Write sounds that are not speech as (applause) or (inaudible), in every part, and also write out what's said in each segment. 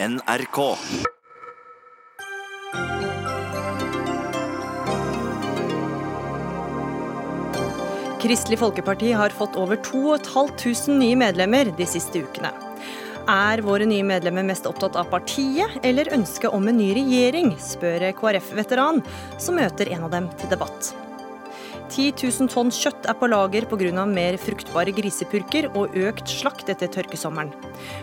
NRK. Kristelig Folkeparti har fått over 2500 nye medlemmer de siste ukene. Er våre nye medlemmer mest opptatt av partiet eller ønsket om en ny regjering, spør KrF-veteran, som møter en av dem til debatt. 10 000 tonn kjøtt er på lager pga. mer fruktbare grisepurker og økt slakt etter tørkesommeren.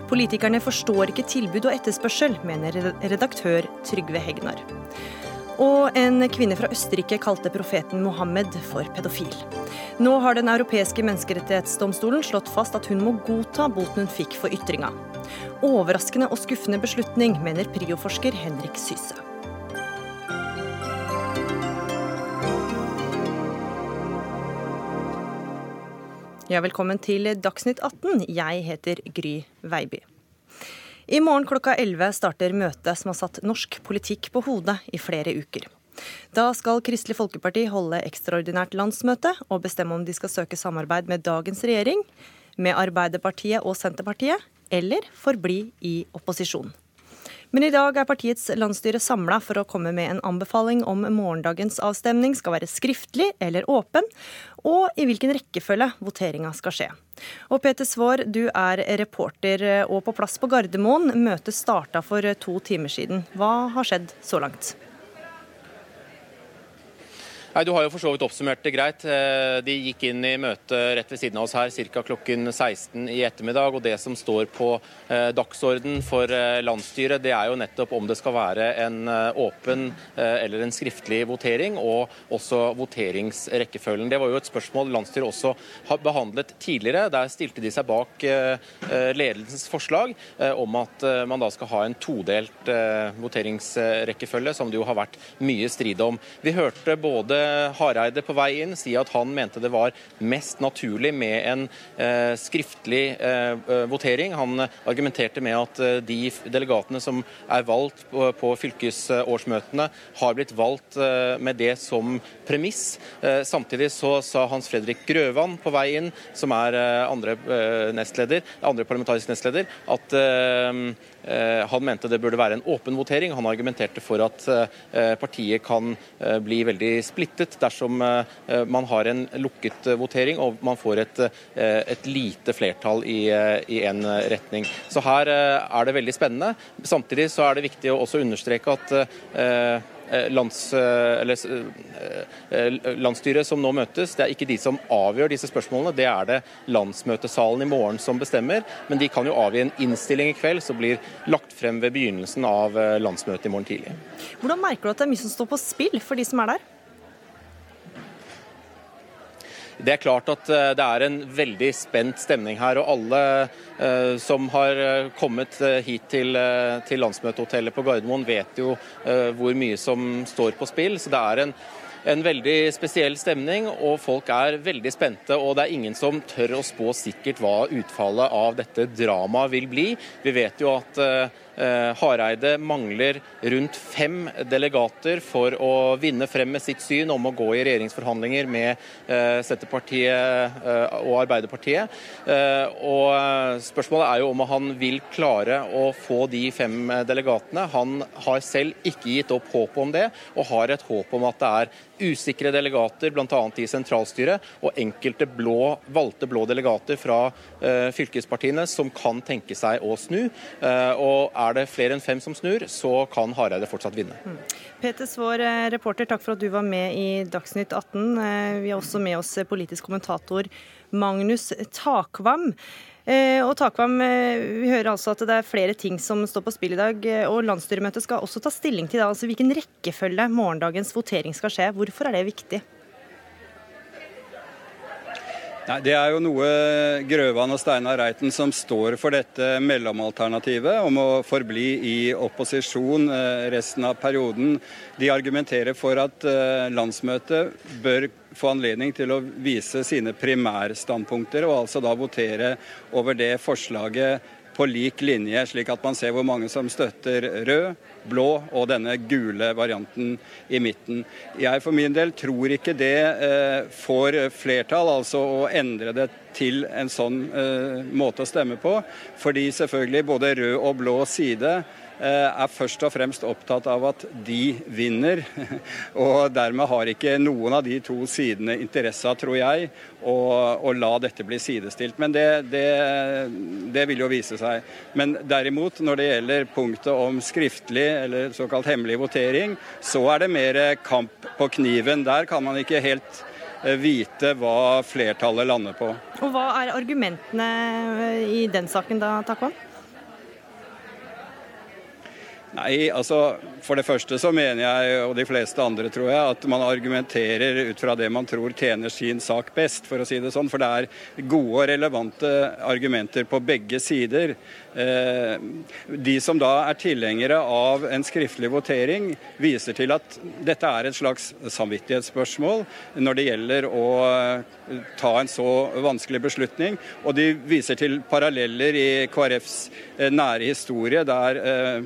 Politikerne forstår ikke tilbud og etterspørsel, mener redaktør Trygve Hegnar. Og en kvinne fra Østerrike kalte profeten Mohammed for pedofil. Nå har Den europeiske menneskerettighetsdomstolen slått fast at hun må godta boten hun fikk for ytringa. Overraskende og skuffende beslutning, mener prioforsker Henrik Syse. Ja, velkommen til Dagsnytt 18. Jeg heter Gry Veiby. I morgen klokka 11 starter møtet som har satt norsk politikk på hodet i flere uker. Da skal Kristelig Folkeparti holde ekstraordinært landsmøte og bestemme om de skal søke samarbeid med dagens regjering, med Arbeiderpartiet og Senterpartiet, eller forbli i opposisjon. Men i dag er partiets landsstyre samla for å komme med en anbefaling om morgendagens avstemning skal være skriftlig eller åpen, og i hvilken rekkefølge voteringa skal skje. Og Peter Svaar, du er reporter og på plass på Gardermoen. Møtet starta for to timer siden. Hva har skjedd så langt? Nei, Du har jo for så vidt oppsummert det greit. Eh, de gikk inn i møtet rett ved siden av oss her ca. klokken 16 i ettermiddag. og Det som står på eh, dagsorden for eh, landsstyret, det er jo nettopp om det skal være en åpen eller en skriftlig votering, og også voteringsrekkefølgen. Det var jo et spørsmål landsstyret også har behandlet tidligere. Der stilte de seg bak ledelsens forslag om at man da skal ha en todelt voteringsrekkefølge, som det jo har vært mye strid om. Vi hørte både Hareide på vei inn si at han mente det var mest naturlig med en eh, skriftlig eh, eh votering. Han argumenterte med at eh, de delegatene som er valgt på, fylkesårsmøtene, har blitt valgt eh, med det som premiss. Eh, samtidig så sa Hans Fredrik Grøvan på vei inn, som er andre nestleder, andre parlamentarisk nestleder, at han mente det burde være en åpen votering. Han argumenterte for at partiet kan bli veldig splittet splittet dersom eh, man har en lukket eh, votering og man får et, eh, et lite flertall i, i en retning. Så her er det veldig spennende. Samtidig så er det viktig å også understreke at lands, eller, landsstyret som nå møtes, det er ikke de som avgjør disse spørsmålene. Det er det landsmøtesalen i morgen som bestemmer. Men de kan jo avgi en innstilling i kveld som blir lagt frem ved begynnelsen av landsmøtet i morgen tidlig. Hvordan merker du at det er mye som står på spill for de som er der? Det er klart at eh, det er en veldig spent stemning her. og Alle eh, som har eh, kommet hit til, til landsmøtehotellet på Gardermoen, vet jo hvor mye som står på spill. Så det er en, en veldig spesiell stemning, og folk er veldig spente. Og det er ingen som tør å spå sikkert hva utfallet av dette dramaet vil bli. Vi vet jo at Hareide mangler rundt fem delegater for å vinne frem med sitt syn om å gå i regjeringsforhandlinger med eh, Senterpartiet eh, og Arbeiderpartiet. Og Spørsmålet er jo om han vil klare å få de fem delegatene. Han har selv ikke gitt opp håpet om det, og har et håp om at det er usikre delegater, bl.a. i sentralstyret, og enkelte blå, valgte blå delegater fra fylkespartiene som kan tenke seg å snu. og er det flere enn fem som snur, så kan Hareide fortsatt vinne. Mm. Peter Svaar, eh, reporter, takk for at du var med i Dagsnytt 18. Eh, vi har også med oss politisk kommentator Magnus Takvam. Eh, og Takvam, vi hører altså at det er flere ting som står på spill i dag. og Landsstyremøtet skal også ta stilling til det, altså hvilken rekkefølge morgendagens votering skal skje. Hvorfor er det viktig? Nei, Det er jo noe Grøvan og Steinar Reiten som står for dette mellomalternativet om å forbli i opposisjon eh, resten av perioden. De argumenterer for at eh, landsmøtet bør få anledning til å vise sine primærstandpunkter, og altså da votere over det forslaget på lik linje, slik at man ser hvor mange som støtter rød, blå og denne gule varianten i midten. Jeg for min del tror ikke det eh, får flertall, altså å endre det til en sånn måte å stemme på. Fordi selvfølgelig både rød og blå side Eh, er først og fremst opptatt av at de vinner. (laughs) Og dermed har ikke noen av de to sidene interesse av, tror jeg, å, å la dette bli sidestilt. Men det, det, det, vil jo vise seg. Men derimot, når det gjelder punktet om skriftlig eller såkalt hemmelig votering, så er det mer kamp på kniven. Der kan man ikke helt eh, vite hva flertallet lander på. Og Hva er argumentene i den saken da, Takvam? Nei, altså For det første så mener jeg, og de fleste andre tror jeg, at man argumenterer ut fra det man tror tjener sin sak best, for å si det sånn. For det er gode og relevante argumenter på begge sider. Eh, de som da er tilhengere av en skriftlig votering, viser til at dette er et slags samvittighetsspørsmål når det gjelder å eh, ta en så vanskelig beslutning. Og de viser til paralleller i KrFs eh, nære historie, der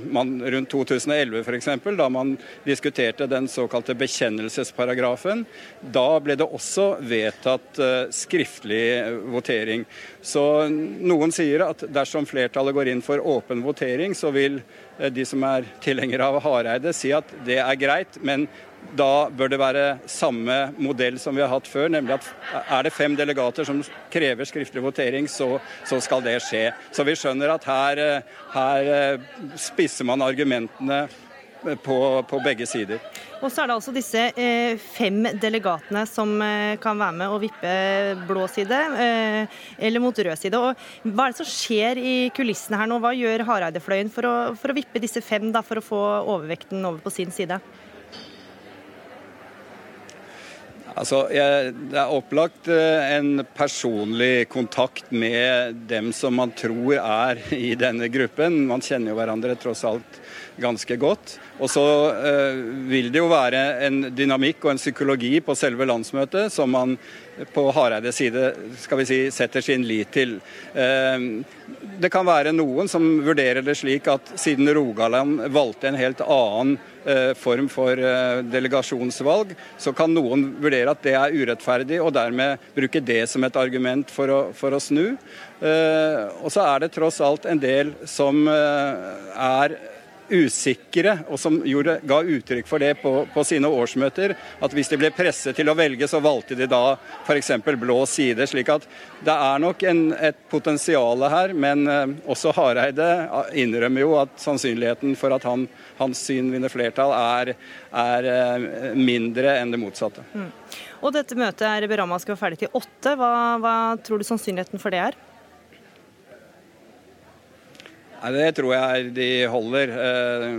man rundt 2011 f.eks., da man diskuterte den såkalte bekjennelsesparagrafen, da ble det også vedtatt skriftlig votering. Så noen sier at dersom flertallet går inn for åpen votering, så vil eh, de som er tilhengere av Hareide si at det er greit, men da bør det være samme modell som vi har hatt før, nemlig at er det fem delegater som krever skriftlig votering, så, så skal det skje. Så vi skjønner at her, eh, her eh, spisser man argumentene på, på, begge sider. Og så er det altså disse eh, fem delegatene som eh, kan være med og vippe blå side, eh, eller mot rød side. Og hva er det som skjer i kulissene her nå? Hva gjør Hareide-fløyen for, for, å vippe disse fem, da, for å få overvekten over på sin side? Altså, jeg, Det er opplagt eh, en personlig kontakt med dem som man tror er i denne gruppen. Man kjenner jo hverandre tross alt ganske godt. Og så eh, vil det jo være en dynamikk og en psykologi på selve landsmøtet som man på Hareides side skal vi si, setter sin lit til. Eh, det kan være noen som vurderer det slik at siden Rogaland valgte en helt annen eh, form for delegasjonsvalg, så kan noen vurdere at det er urettferdig, og dermed bruke det som et argument for å, for å snu. Og så er det tross alt en del som er usikre, og som gjorde, ga uttrykk for det på, på, sine årsmøter, at hvis de ble presset til å velge, så valgte de da f.eks. blå side. slik at det er nok en, et potensial her, men eh, også Hareide innrømmer jo at sannsynligheten for at han, hans syn vinner flertall, er, er eh, mindre enn det motsatte. Mm. Og dette møtet er beramma skal være ferdig til åtte. Hva, hva tror du sannsynligheten for det er? Nei, Det tror jeg de holder. Eh,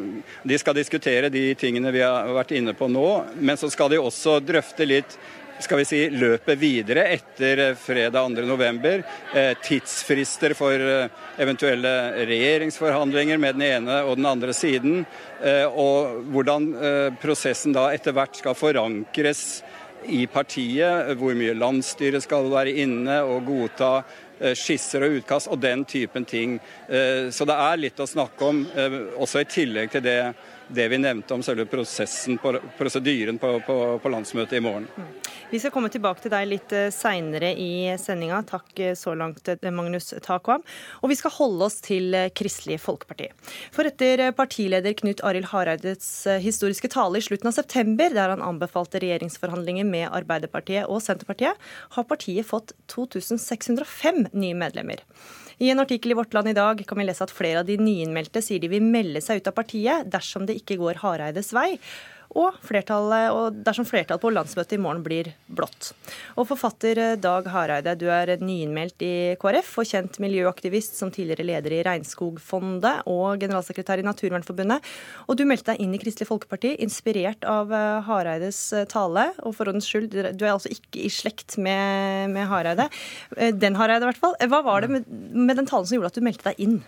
de skal diskutere de tingene vi har vært inne på nå, men så skal de også drøfte litt skal vi si, løpet videre etter fredag 2.11. Eh, tidsfrister for eh, eventuelle regjeringsforhandlinger med den ene og den andre siden. Og hvordan prosessen da etter hvert skal forankres i partiet. Hvor mye landsstyret skal være inne og godta skisser og utkast og den typen ting. Eh, så det er litt å snakke om, eh, også i tillegg til det, det vi nevnte om selve prosessen, prosedyren på, på, på landsmøtet i morgen. Vi skal komme tilbake til deg litt seinere i sendinga. Takk så langt, Magnus Takvam. Og vi skal holde oss til Kristelig Folkeparti. For etter partileder Knut Arild Hareides historiske tale i slutten av september, der han anbefalte regjeringsforhandlinger med Arbeiderpartiet og Senterpartiet, har partiet fått 2605 nye medlemmer. I en artikkel i Vårt Land i dag kan vi lese at flere av de nyinnmeldte sier de vil melde seg ut av partiet dersom det ikke går Hareides vei og, og dersom flertallet på landsmøtet i morgen blir blått. Og forfatter eh, Dag Hareide, du er nyinnmeldt i KrF og kjent miljøaktivist som tidligere leder i Regnskogfondet og generalsekretær i Naturvernforbundet. Og du meldte deg inn i Kristelig Folkeparti, inspirert av eh, Hareides eh, tale. Og for ordens skyld, du er altså ikke i slekt med, med Hareide. Den Hareide, i hvert fall. Hva var det med, med den talen som gjorde at du meldte deg inn?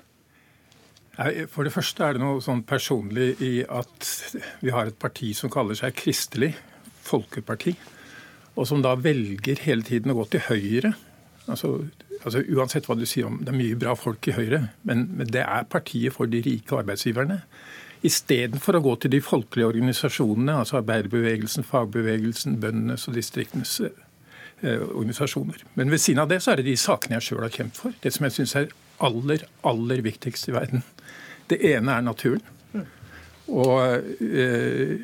For det første er det noe sånn personlig i at vi har et parti som kaller seg Kristelig Folkeparti, og som da velger hele tiden å gå til høyre. Altså, altså Uansett hva du sier om det er mye bra folk i Høyre, men, men det er partiet for de rike arbeidsgiverne. Istedenfor å gå til de folkelige organisasjonene, altså arbeiderbevegelsen, fagbevegelsen, bøndenes og distriktenes organisasjoner. Men ved siden av det så er det de sakene jeg sjøl har kjempet for. Det som jeg syns er aller, aller viktigst i verden. Det ene er naturen. Og eh,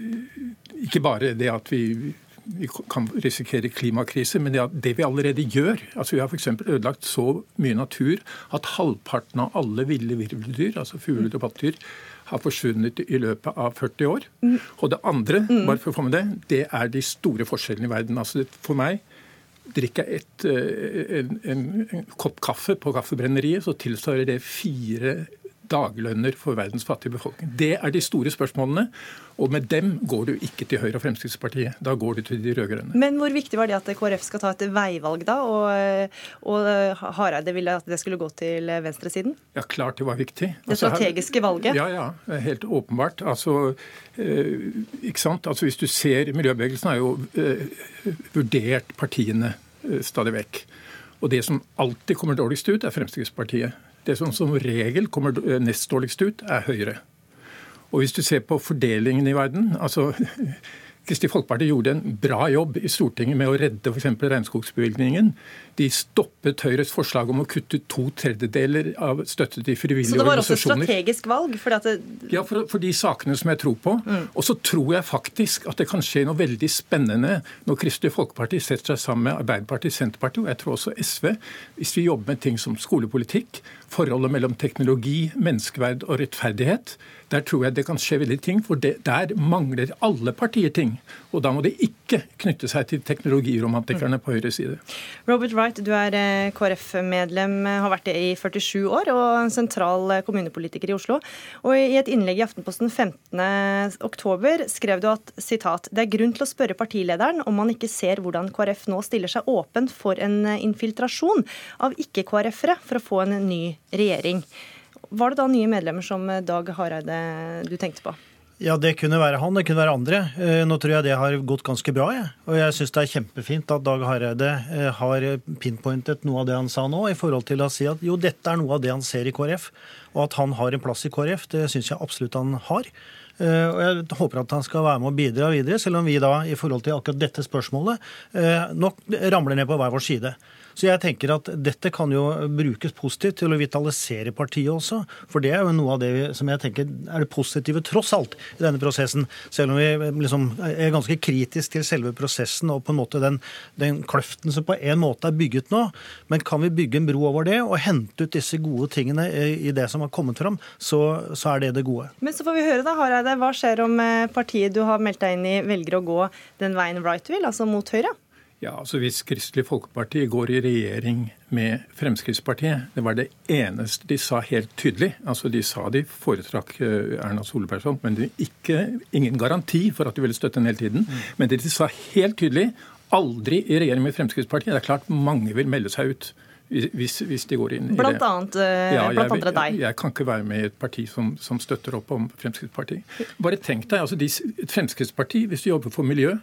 ikke bare det at vi, vi kan risikere klimakrise, men det, det vi allerede gjør. Altså Vi har f.eks. ødelagt så mye natur at halvparten av alle ville virveldyr, altså fugler og pattedyr, har forsvunnet i løpet av 40 år. Mm. Og det andre, mm. bare for å få med det, det er de store forskjellene i verden. Altså For meg drikker jeg eh, en, en, kopp kaffe på Kaffebrenneriet, så tilsvarer det fire daglønner for verdens fattige befolkning. Det er de store spørsmålene, og med dem går du ikke til Høyre og Fremskrittspartiet. Da går du til de rød-grønne. Men hvor viktig var det at KrF skal ta et veivalg da, og, og Hareide ville at det skulle gå til venstresiden? Ja, klart det var viktig. Det altså, strategiske valget? Ja, ja. Helt åpenbart. Altså, eh, ikke sant? Altså, hvis du ser Miljøbevegelsen har jo eh, vurdert partiene eh, stadig vekk. Og det som alltid kommer dårligst ut, er Fremskrittspartiet. Det som som regel kommer nest dårligst ut, er Høyre. Og hvis du ser på fordelingen i verden altså (laughs) Kristelig Folkeparti gjorde en bra jobb i Stortinget med å redde f.eks. regnskogsbevilgningen. De stoppet Høyres forslag om å kutte to tredjedeler av støtte til frivillige organisasjoner. Så det var også strategisk valg? Det... Ja, for, for, de sakene som jeg tror på. Mm. Og så tror jeg faktisk at det kan skje noe veldig spennende når Kristelig Folkeparti setter seg sammen med Arbeiderpartiet, Senterpartiet og jeg tror også SV, hvis vi jobber med ting som skolepolitikk, forholdet mellom teknologi, menneskeverd og rettferdighet der tror jeg det kan skje veldig ting, for det, der mangler alle partier ting. Og da må det ikke knytte seg til teknologiromantikerne på høyre side. Robert Wright, du er eh, KrF-medlem, har vært det i 47 år, og sentral eh, kommunepolitiker i Oslo. Og I et innlegg i Aftenposten 15.10 skrev du at sitat, det er grunn til å spørre partilederen om man ikke ser hvordan KrF nå stiller seg åpen for en eh, infiltrasjon av ikke-KrF-ere for å få en ny regjering. Var det da nye medlemmer som Dag Hareide du tenkte på? Ja, det kunne være han, det kunne være andre. Eh, nå tror jeg det har gått ganske bra. Jeg. Og jeg syns det er kjempefint at Dag Hareide eh, har pinpointet noe av det han sa nå, i forhold til å si at jo, dette er noe av det han ser i KrF. Og at han har en plass i KrF, det syns jeg absolutt han har. Eh, og Jeg håper at han skal være med og bidra videre, selv om vi da i forhold til akkurat dette spørsmålet nok ramler ned på hver vår side. Så jeg tenker at dette kan jo brukes positivt til å vitalisere partiet også. For det er jo noe av det som jeg tenker er det positive, tross alt, i denne prosessen. Selv om vi liksom er ganske kritisk til selve prosessen og på en måte den, den kløften som på en måte er bygget nå. Men kan vi bygge en bro over det og hente ut disse gode tingene i det som har kommet fram, så, så er det det gode. Men så får vi høre da, Hareide. Hva skjer om eh, partiet du har meldt deg inn i velger å gå den veien Wright vil, altså mot Høyre? Ja, altså Hvis Kristelig Folkeparti går i regjering med Fremskrittspartiet, det var det eneste de sa helt tydelig. Altså De sa de foretrakk eh, Erna Solberg sånn, men det er ikke, ingen garanti for at de ville støtte henne hele tiden. Mm. Men det de sa helt tydelig, aldri i regjering med Fremskrittspartiet. Det er klart mange vil melde seg ut. Hvis, hvis, de går inn blant i det. Annet, ja, jeg, blant andre deg. Jeg, jeg, kan ikke være med i et parti som, som støtter opp om Fremskrittspartiet. Bare tenk deg, altså de, Fremskrittspartiet, hvis du jobber for miljø,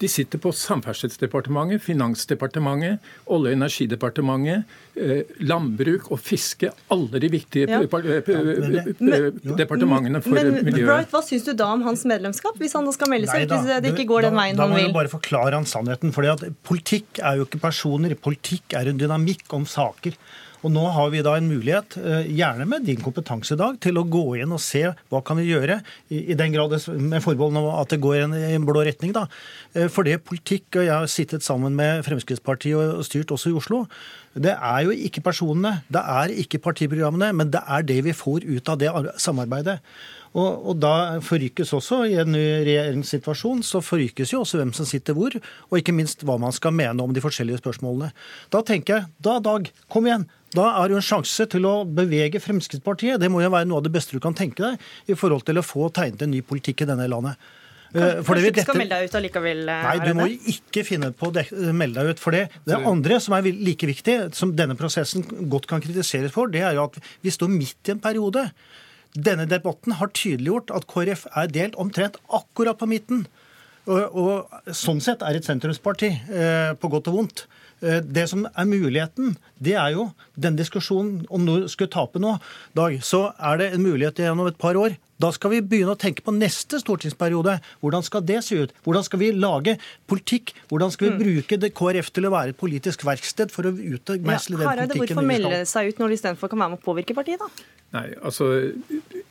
de sitter på Samferdselsdepartementet, Finansdepartementet, Olje- og energidepartementet, eh, landbruk og fiske. Alle de viktige ja. departementene for men, miljøet. Bright, hva syns du da om hans medlemskap, hvis han da skal melde seg ut? Hvis det ikke går den veien da, han vil? Da må jeg bare forklare han sannheten. For Politikk er jo ikke personer. Politikk er en dynamikk om saker. Og nå har vi da en mulighet, eh, gjerne med din kompetanse i dag, til å gå inn og se hva kan vi gjøre, i den grad med forbehold om at det går i en blå retning. da. Eh, for det politikk, og jeg har sittet sammen med Fremskrittspartiet og styrt også i Oslo, det er jo ikke personene, det er ikke partiprogrammene, men det er det vi får ut av det samarbeidet. Og, og, da forrykes også, i en ny regjeringssituasjon, så forrykes jo også hvem som sitter hvor, og ikke minst hva man skal mene om de forskjellige spørsmålene. Da tenker jeg, da Dag, kom igjen. Da er det jo en sjanse til å bevege Fremskrittspartiet. Det må jo være noe av det beste du kan tenke deg i forhold til å få tegnet en ny politikk i denne landet. Eh, kanskje, kanskje du ikke skal melde deg ut allikevel? Eh, nei, du må ikke finne på å melde deg ut for det. Det andre som er like viktig, som denne prosessen godt kan kritiseres for, det er jo at vi står midt i en periode. Denne debatten har tydeliggjort at KrF er delt omtrent akkurat på midten. Og, og sånn sett er et sentrumsparti, eh, på godt og vondt. Eh, det som er muligheten, det er jo den diskusjonen om du skulle tape nå, Dag, så er det en mulighet gjennom et par år. Da skal vi begynne å tenke på neste stortingsperiode. Hvordan skal det se ut? Hvordan skal vi lage politikk? Hvordan skal vi mm. bruke det KrF til å være et politisk verksted for å utmeisle ja, den politikken Hvorfor melde seg ut når de istedenfor kan være med å påvirke partiet, da? Nei, altså,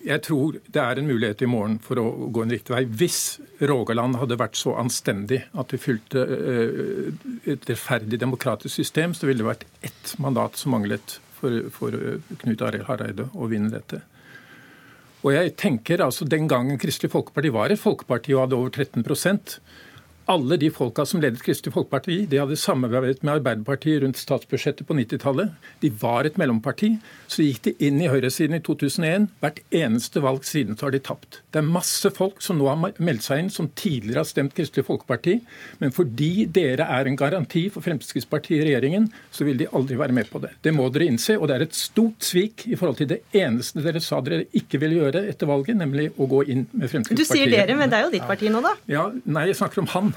Jeg tror det er en mulighet i morgen for å gå en riktig vei. Hvis Rogaland hadde vært så anstendig at de fylte uh, et rettferdig demokratisk system, så ville det vært ett mandat som manglet for, for uh, Knut Arild Hareide å vinne dette. Og jeg tenker altså Den gangen Kristelig Folkeparti var et folkeparti og hadde over 13 alle de folka som ledet Kristelig Folkeparti, de hadde samarbeidet med Arbeiderpartiet rundt statsbudsjettet på 90-tallet. De var et mellomparti. Så gikk de inn i høyresiden i 2001. Hvert eneste valg siden så har de tapt. Det er masse folk som nå har meldt seg inn, som tidligere har stemt Kristelig Folkeparti. Men fordi dere er en garanti for Fremskrittspartiet i regjeringen, så vil de aldri være med på det. Det må dere innse. Og det er et stort svik i forhold til det eneste dere sa dere ikke ville gjøre etter valget, nemlig å gå inn med Fremskrittspartiet. Du sier dere, men det er jo ditt parti nå, da? Ja, Nei, jeg snakker om han.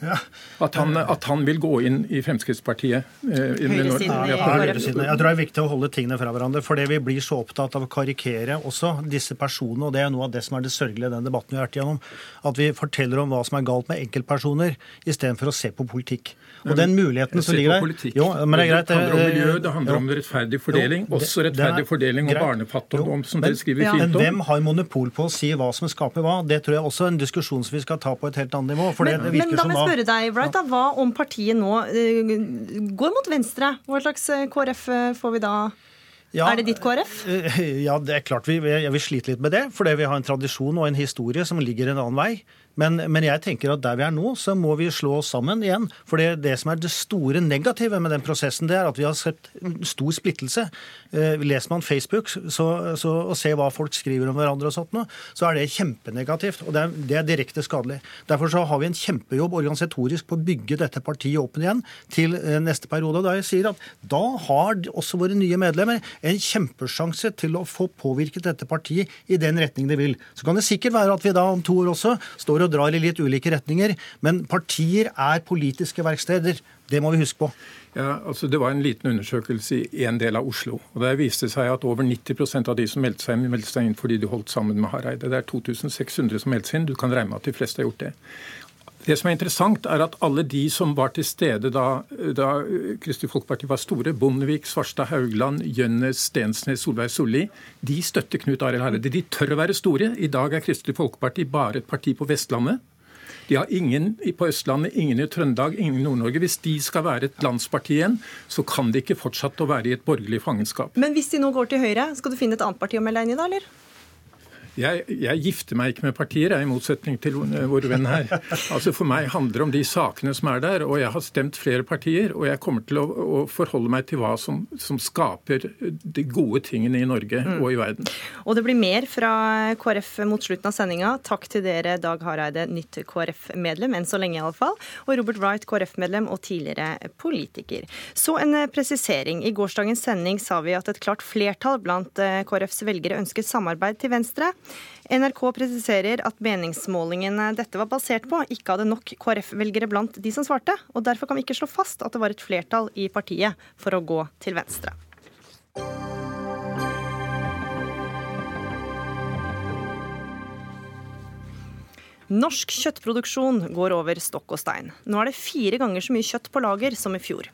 Ja. At, han, at, han, vil gå inn i Fremskrittspartiet. Eh, Høyresiden Ja. Jeg tror det er viktig å holde tingene fra hverandre. For det vi blir så opptatt av å karikere også disse personene, og det er noe av det som er det sørgelige i den debatten vi har vært igjennom, at vi forteller om hva som er galt med enkeltpersoner, istedenfor å se på politikk. Og den muligheten som ligger der jo, men Det er greit. Det handler om miljø, det handler om rettferdig fordeling. Jo, også rettferdig fordeling og barnefattigdom, som dere skriver fint om. Men hvem har monopol på å si hva som skaper hva? Det tror jeg også er en diskusjon som vi skal ta på et helt annet nivå. men, det men da må jeg spørre deg, Bright, da, hva om partiet nå uh, går mot venstre? Hva slags eh, KrF eh, får vi da? Ja, er det ditt KrF? Ja, det er klart vi, vi, vil slite litt med det. Fordi vi har en tradisjon og en historie som ligger en annen vei. Men, men, jeg tenker at der vi er nå, så må vi slå oss sammen igjen. For det, det, som er det store negative med den prosessen, det er at vi har sett stor splittelse. Eh, leser man Facebook så, så, og ser hva folk skriver om hverandre, og sånt nå, så er det kjempenegativt. Og det er, det er, direkte skadelig. Derfor så har vi en kjempejobb organisatorisk på å bygge dette partiet opp igjen til eh, neste periode. Da jeg sier at da har også våre nye medlemmer en kjempesjanse til å få påvirket dette partiet i den retning de vil. Så kan det sikkert være at vi da om to år også står og og drar i litt ulike retninger. Men partier er politiske verksteder. Det må vi huske på. Ja, altså Det var en liten undersøkelse i en del av Oslo. og Der viste det seg at over 90% av de som meldte seg inn, meldte seg inn fordi de holdt sammen med Hareide. Det er 2600 som meldte seg inn. Du kan regne med at de fleste har gjort det. Det som er interessant, er at alle de som var til stede da, da Kristelig Folkeparti var store, Bondevik, Svarstad Haugland, Gjønnes, Stensnes, Solveig Solli, de støtter Knut Arild Hareide. De tør å være store. I dag er Kristelig Folkeparti bare et parti på Vestlandet. De har ingen på Østlandet, ingen i Trøndelag, ingen i Nord-Norge. Hvis de skal være et landsparti igjen, så kan de ikke fortsette å være i et borgerlig fangenskap. Men hvis de nå går til Høyre, skal du finne et annet parti å melde deg inn i da, eller? Jeg, jeg, gifter meg ikke med partier, jeg, i motsetning til vår venn her. Altså For meg handler det om de sakene som er der. Og jeg har stemt flere partier, og jeg kommer til å, å forholde meg til hva som, som, skaper de gode tingene i Norge mm. og i verden. Og det blir mer fra KrF mot slutten av sendinga. Takk til dere, Dag Hareide, nytt KrF-medlem, enn så lenge iallfall. Og Robert Wright, KrF-medlem og tidligere politiker. Så en presisering. I gårsdagens sending sa vi at et klart flertall blant eh, KrFs velgere ønsket samarbeid til Venstre. NRK presiserer at meningsmålingen dette var basert på, ikke hadde nok KrF-velgere blant de som svarte, og derfor kan vi ikke slå fast at det var et flertall i partiet for å gå til venstre. Norsk kjøttproduksjon går over stokk og stein. Nå er det fire ganger så mye kjøtt på lager som i fjor.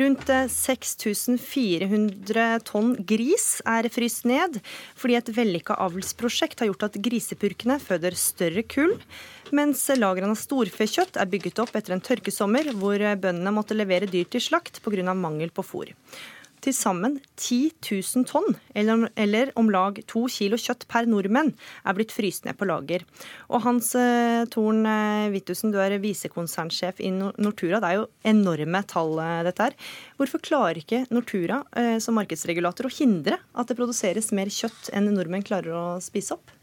Rundt 6400 eh, tonn gris er fryst ned, fordi et vellykka avlsprosjekt har gjort at grisepurkene føder større kull, mens lagrene av storfekjøtt er bygget opp etter en tørkesommer hvor bøndene måtte levere dyr til slakt pga. mangel på fôr. Til sammen 10 000 tonn, eller, eller, om lag to kilo kjøtt per nordmenn, er blitt fryst ned på lager. Og Hans eh, Torn eh, Wittusen, du er visekonsernsjef i Nortura. Det er jo enorme tall, eh, dette her. Hvorfor klarer ikke Nortura eh, som markedsregulator å hindre at det produseres mer kjøtt enn nordmenn klarer å spise opp?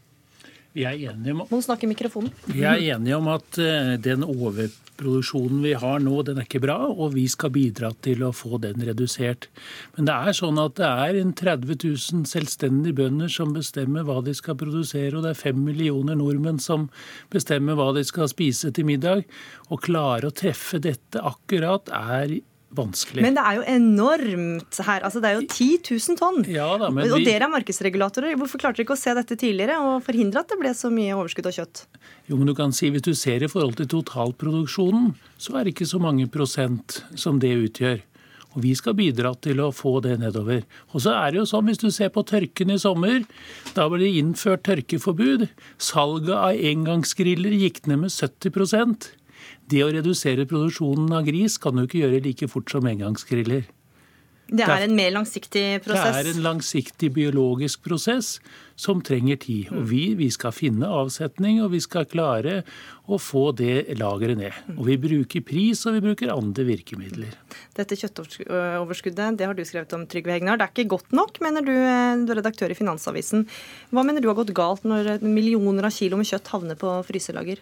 Vi er enige om, Noen snakker mikrofonen. Vi er enige om at uh, den overproduksjonen vi har nå, den er ikke bra, og vi skal bidra til å få den redusert. Men det er sånn at det er en 30 000 selvstendige bønder som bestemmer hva de skal produsere, og det er fem millioner nordmenn som bestemmer hva de skal spise til middag. Å klare å treffe dette akkurat er vanskelig. Men det er jo enormt her. Altså, det er jo 10 000 tonn. Ja, da, men og vi- dere er markedsregulatorer. Hvorfor klarte dere ikke å se dette tidligere og forhindre at det ble så mye overskudd av kjøtt? Jo, men du kan si Hvis du ser i forhold til totalproduksjonen, så er det ikke så mange prosent som det utgjør. Og Vi skal bidra til å få det nedover. Og så er det jo sånn, Hvis du ser på tørken i sommer, da ble det innført tørkeforbud. Salget av engangsgriller gikk ned med 70 Det å redusere produksjonen av gris kan du ikke gjøre like fort som engangsgriller. Det er- er en mer langsiktig prosess? Det er en langsiktig biologisk prosess som trenger tid. Og vi, vi skal finne avsetning, og vi skal klare å få det lageret ned. Og vi bruker pris, og vi bruker andre virkemidler. Dette kjøttoverskuddet det har du skrevet om, Trygve Hegnar. Det er ikke godt nok, mener du, eh, du er redaktør i Finansavisen. Hva mener du har gått galt når millioner av kilo med kjøtt havner på fryselager?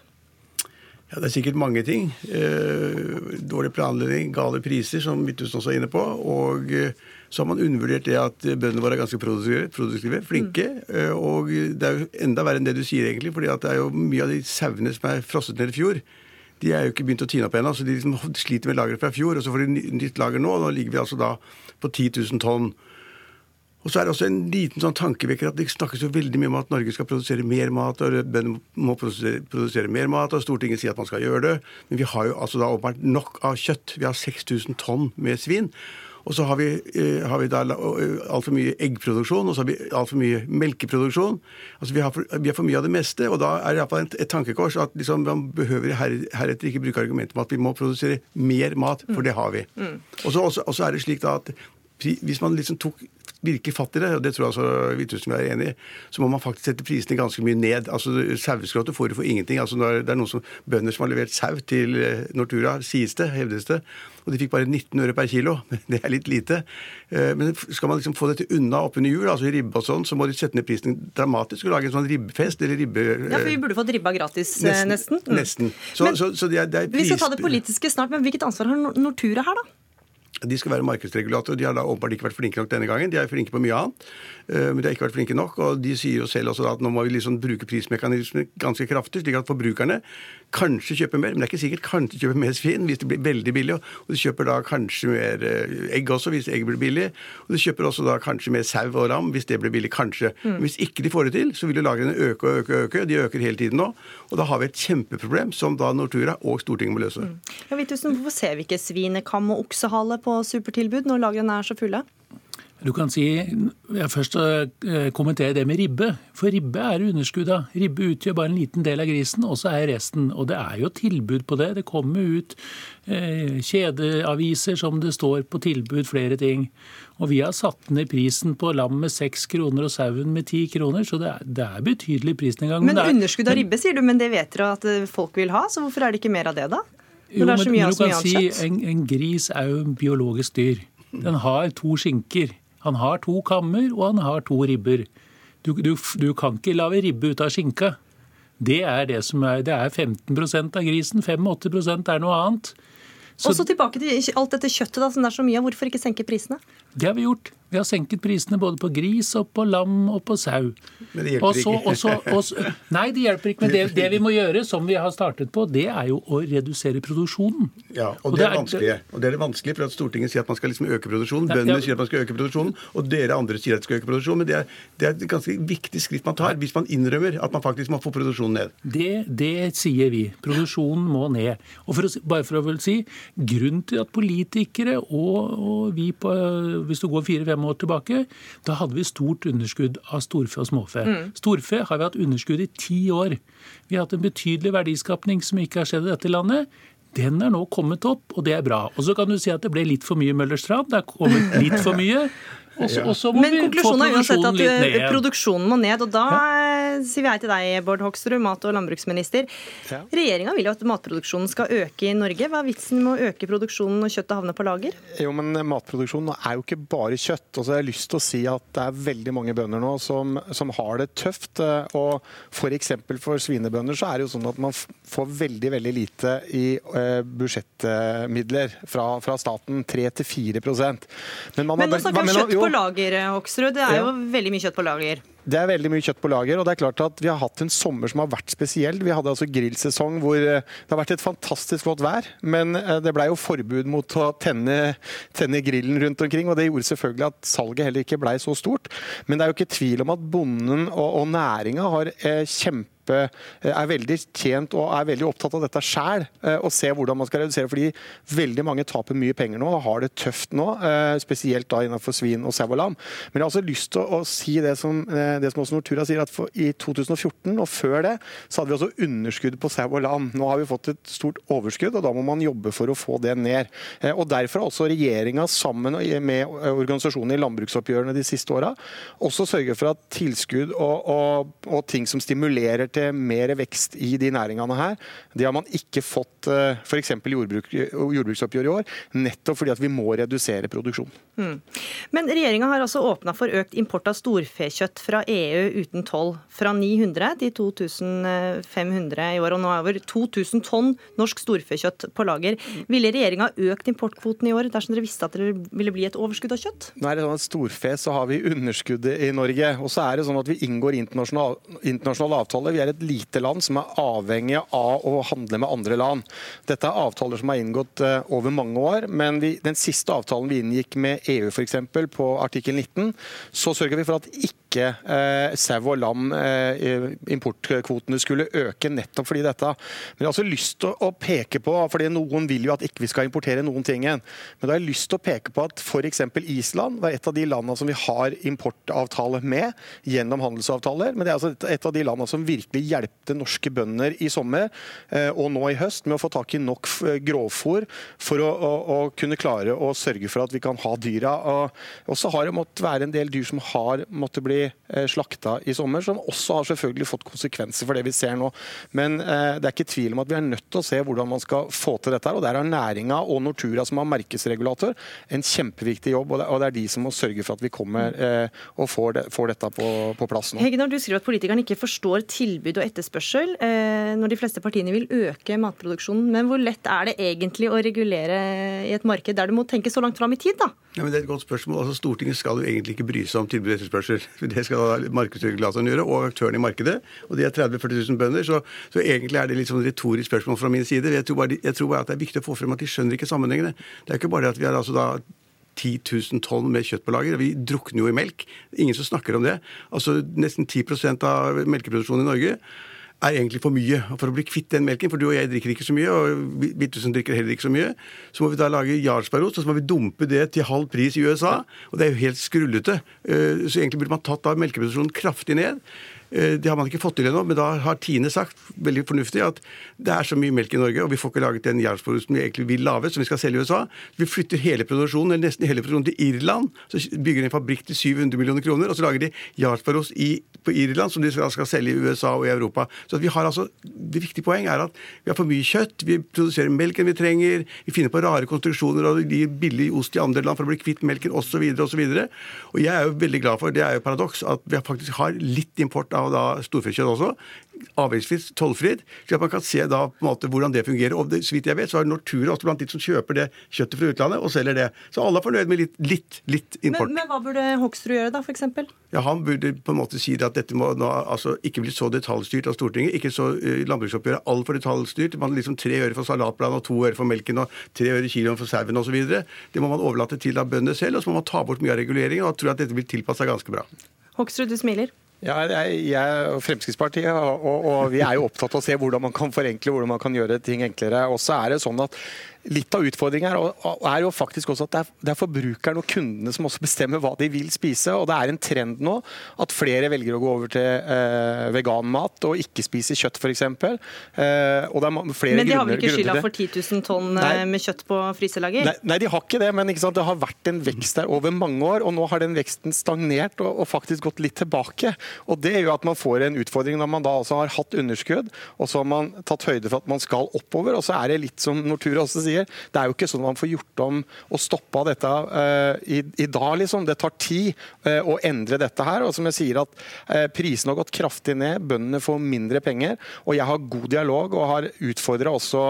Ja, Det er sikkert mange ting. Eh, dårlig planlegging, gale priser, som Midtøsten også er inne på. Og eh, så har man undervurdert det at bøndene våre er ganske produktive, flinke. Mm. og det er jo enda verre enn det du sier, egentlig. fordi det er jo mye av de sauene som er frosset ned i fjor. De er jo ikke begynt å tine opp ennå, så de liksom sliter med lageret fra fjor. Og så får de nytt lager nå, og nå ligger vi altså da på 10 000 tonn. Og så er det også en liten sånn tankevekker at det snakkes jo veldig mye om at Norge skal produsere mer mat, og bøndene må produsere, produsere mer mat, og Stortinget sier at man skal gjøre det. Men vi har jo altså da åpenbart nok av kjøtt. Vi har 6000 tonn med svin. Og så har vi, eh, har vi da eh, altfor mye eggproduksjon, og så har vi altfor mye melkeproduksjon. Altså vi har, for, vi har for mye av det meste, og da er det iallfall et, et tankekors at liksom, man behøver her, heretter ikke bruke argumentet om at vi må produsere mer mat, for det har vi. Og så også- og så er det slik da at hvis man liksom tok virkelig fatt i det, og det tror jeg altså Hvithusen er enig i, så må man faktisk sette prisene ganske mye ned. Altså Saueskrotet får du for ingenting. Altså Det er noen som, bønder som har levert sau til eh, Nortura, sies det, hevdes det, og de fikk bare 19 øre per kilo. (laughs) Det er litt lite. Eh, Men skal man liksom få dette unna oppunder jul, altså i ribbe og sånn, så må de sette ned prisen dramatisk og lage en sånn ribbefest eller ribbe... Ja, for Vi burde fått ribba gratis, eh, nesten. Mm. Nesten. Så, Men så, så det er, det er Vi skal ta det politiske snart, men hvilket ansvar har Nortura her, da? De skal være markedsregulatorer. De har da åpenbart ikke vært flinke nok denne gangen. De er flinke på mye annet, eh, men de har ikke vært flinke nok. Og de sier jo selv også da at nå må vi liksom bruke prismekanismer ganske kraftig, slik at forbrukerne kanskje kjøper mer, men det er ikke sikkert kanskje kjøper mer svin hvis det blir veldig billig. Og de kjøper da kanskje mer eh, egg også, hvis egg blir billig. Og de kjøper også da kanskje mer sau og ram hvis det blir billig, kanskje. Men hvis ikke de får det til, så vil jo lagrene øke og øke og øke. De øker hele tiden nå. Og da har vi et kjempeproblem som da Nortura og Stortinget må løse. Ja, Vittusen, hvorfor ser vi ikke svinekam og oksehale på supertilbud når lagrene er så fulle? Du kan si, jeg Først å kommentere det med ribbe. For ribbe er underskudd av. Ribbe utgjør bare en liten del av grisen, og så er resten. Og det er jo tilbud på det. Det kommer ut eh, kjedeaviser som det står på tilbud flere ting. Og vi har satt ned prisen på lam med seks kroner og sauen med ti kroner, så det er, det er betydelig prisnedgang. Men men er- underskudd av ribbe, sier du, men det vet dere at eh, folk vil ha, så hvorfor er det ikke mer av det, da? Når Jo, det er så men- mye men du kan si en, en gris er jo en biologisk dyr. Den har to skinker. Han har to kammer, og han har to ribber. Du, du, du kan ikke lage ribbe ut av skinka. Det er det som er, det er 15% av grisen. 85 er noe annet. Så Og så tilbake til alt dette kjøttet da, som det er så mye av. Hvorfor ikke senke prisene? det har vi gjort. Vi har senket prisene både på gris og på lam og på sau. Men det hjelper Og så- ikke. og så- og så- nei, det hjelper ikke. Men det, det vi må gjøre, som vi har startet på, det er jo å redusere produksjonen. Ja, og, det er vanskelig. Og det er det vanskelig, for at Stortinget sier at man skal liksom øke produksjonen. Bøndene ja. sier at man skal øke produksjonen, og dere andre sier at de skal øke produksjonen. Men det er, det er et ganske viktig skritt man tar hvis man innrømmer at man faktisk må få produksjonen ned. Det, det sier vi. Produksjonen må ned. Og for å, bare for å vel si, Grunnen til at politikere og, og vi på, hvis du går fire-fem år tilbake, da hadde vi stort underskudd av storfe og småfe. Storfe har vi hatt underskudd i ti år. Vi har hatt en betydelig verdiskapning som ikke har skjedd i dette landet. Den er nå kommet opp, og det er bra. Og så kan du si at det ble litt for mye Møllerstrand. Det er kommet litt for mye. (laughs) Og så, må Men vi konklusjonen er uansett at eh, ned. produksjonen må ned. Og da ja. sier vi hei til deg, Bård Hoksrud, mat- og landbruksminister. Ja. Regjeringa vil jo at matproduksjonen skal øke i Norge. Hva er vitsen med å øke produksjonen når kjøttet havner på lager? Jo, men matproduksjonen er jo ikke bare kjøtt. Altså, jeg har lyst til å si at det er veldig mange bønder nå som, som har det tøft. eh, Og f.eks. for, for svinebønder så er det jo sånn at man får veldig veldig lite i eh, budsjettmidler fra, fra staten. 3-4% Men, man har Men nå snakker vi om kjøtt på på lager, Hoksrud. Det er jo veldig mye kjøtt på lager. Det er veldig mye kjøtt på lager, og det er klart at vi har hatt en sommer som har vært spesiell. Vi hadde altså grillsesong hvor eh, det har vært et fantastisk flott vær, men eh, det ble jo forbud mot å tenne, tenne grillen rundt omkring, og det gjorde selvfølgelig at salget heller ikke ble så stort. Men det er jo ikke tvil om at bonden og, og næringa har eh, kjempe er veldig tjent og er veldig opptatt av dette sjæl, og ser hvordan man skal redusere. Fordi veldig mange taper mye penger nå og har det tøft nå, spesielt da innenfor svin og sau og lam. Men jeg har også lyst til å si det som det som også Nortura sier, at for, i 2014 og før det, så hadde vi også underskudd på sau og lam. Nå har vi fått et stort overskudd, og da må man jobbe for å få det ned. Eh, og Derfor har også regjeringa sammen med organisasjonene i landbruksoppgjørene de siste åra også sørget for at tilskudd og, og, og, ting som stimulerer til mer vekst i de næringene her, det har man ikke fått eh, f.eks. jordbruk, jordbruksoppgjøret i år, nettopp fordi at vi må redusere produksjonen. Mm. Men regjeringa har altså åpna for økt import av storfekjøtt fra EU uten toll. Fra 900 til 2500 i år, og nå er over 2000 tonn norsk storfekjøtt på lager. Ville regjeringa økt importkvoten i år dersom dere visste at det ville bli et overskudd av kjøtt? Nå er det sånn at Storfe så har vi underskuddet i Norge. Og så er det sånn at vi inngår internasjonale, internasjonale avtaler. Vi er et lite land som er avhengig av å handle med andre land. Dette er avtaler som er inngått eh, over mange år, men vi, den siste avtalen vi inngikk med EU f.eks. på artikkel 19, så sørger vi for at ikke ikke eh, sau og lam, eh, importkvotene, skulle øke nettopp fordi dette. Men jeg har også lyst til å peke på, fordi noen vil jo at ikke vi skal importere noen ting igjen. Men da har jeg lyst til å peke på at f.eks. Island var et av de landene som vi har importavtale med gjennom handelsavtaler. Men det er altså et av de landene som virkelig hjelpte norske bønder i sommer eh, og nå i høst med å få tak i nok grovfôr for å, å, å kunne klare å sørge for at vi kan ha dyra. Og så har det måttet være en del dyr som har måttet bli Eh, slakta i sommer, som også har selvfølgelig fått konsekvenser for det vi ser nå. Men eh, det er ikke tvil om at vi er nødt til å se hvordan man skal få til dette. og Der har næringa og Nortura, som har markedsregulator, en kjempeviktig jobb. Og det er de som må sørge for at vi kommer eh, og får, det, får dette på, på, plass nå. Hegnar, du skriver at politikerne ikke forstår tilbud og etterspørsel når de fleste partiene vil øke matproduksjonen. Men hvor lett er det egentlig å regulere i et marked der du må tenke så langt fram i tid, da? Ja, men det er et godt spørsmål. Altså, Stortinget skal jo egentlig ikke bry seg om tilbud og etterspørsel. Det skal markedsregulatoren gjøre, og aktørene i markedet. Og de er 30 000-40 000 bønder, så, så, egentlig er det litt sånn retorisk spørsmål fra min side. Jeg tror, bare, jeg tror, bare, at det er viktig å få frem at de skjønner ikke sammenhengene. Det er ikke bare det at vi har altså da 10 000 tonn med kjøtt på lager. Vi drukner jo i melk. Ingen som snakker om det. Altså Nesten 10% av melkeproduksjonen i Norge er egentlig for mye. Og For å bli kvitt den melken, for du og jeg drikker ikke så mye, og Bittusen drikker heller ikke så mye, så må vi da lage jarlsbergost, og så må vi dumpe det til halv pris i USA. Og det er jo helt skrullete. Eh, så egentlig burde man tatt da melkeproduksjonen kraftig ned. Eh, det har man ikke fått til ennå, men da har Tine sagt veldig fornuftig at det er så mye melk i Norge, og vi får ikke laget den jarlsbergosten vi egentlig vil lage, som vi skal selge i USA. Vi flytter hele produksjonen, eller nesten hele produksjonen til Irland. Så bygger de en fabrikk til 700 millioner kroner, og så lager de jarlsbergost på Irland, som de skal, skal, selge i USA og i Europa. Så vi har altså, Det viktige poeng er at vi har for mye kjøtt, vi produserer melken vi trenger, vi finner på rare konstruksjoner og gir billig ost i andre land for å bli kvitt melken osv. osv. Og, og jeg er jo veldig glad for, det er jo paradoks, at vi faktisk har litt import av av da storfekjøtt også avgiftsfritt, tollfritt, slik at man kan se da på en måte hvordan det fungerer. Og det, så vidt jeg vet, så er Nortura også blant de som kjøper det kjøttet fra utlandet og selger det. Så alle er fornøyd med litt, litt, litt import. Men, men, hva burde Hoksrud gjøre da, f.eks.? Ja, Han burde på en måte si at dette må nå, altså, ikke bli så detaljstyrt av Stortinget. Ikke så uh, landbruksoppgjøret altfor detaljstyrt. Man liksom Tre øre for salatbladet og to øre for melken og tre øre kiloen for sauen osv. Det må man overlate til av bøndene selv, og så må man ta bort mye av reguleringen. Og tror at dette vil tilpasse seg ganske bra. Hoksrud, du smiler. Ja, jeg, jeg Fremskrittspartiet og, og, vi er jo opptatt av å se hvordan man kan forenkle, hvordan man kan gjøre ting enklere. Og så er det sånn at Litt av utfordringen er jo faktisk også at det er, det er forbrukerne og kundene som også bestemmer hva de vil spise. og Det er en trend nå at flere velger å gå over til eh, veganmat og ikke spise kjøtt f.eks. Eh, Men de har vel ikke skylda for 10 000 tonn nei, eh, med kjøtt på fryselager? Nei, nei, de har ikke det, men ikke det har vært en vekst der over mange år. og Nå har den veksten stagnert og, og faktisk gått litt tilbake. og Det gjør at man får en utfordring når man da altså har hatt underskudd, og så har man tatt høyde for at man skal oppover. og så er det litt som Nortura også sier sier. Det er jo ikke sånn man får gjort om og stoppa dette uh, i, i, dag, liksom. Det tar tid uh, å endre dette her. Og som jeg sier at uh, prisene har gått kraftig ned, bøndene får mindre penger. Og jeg har god dialog og har utfordra også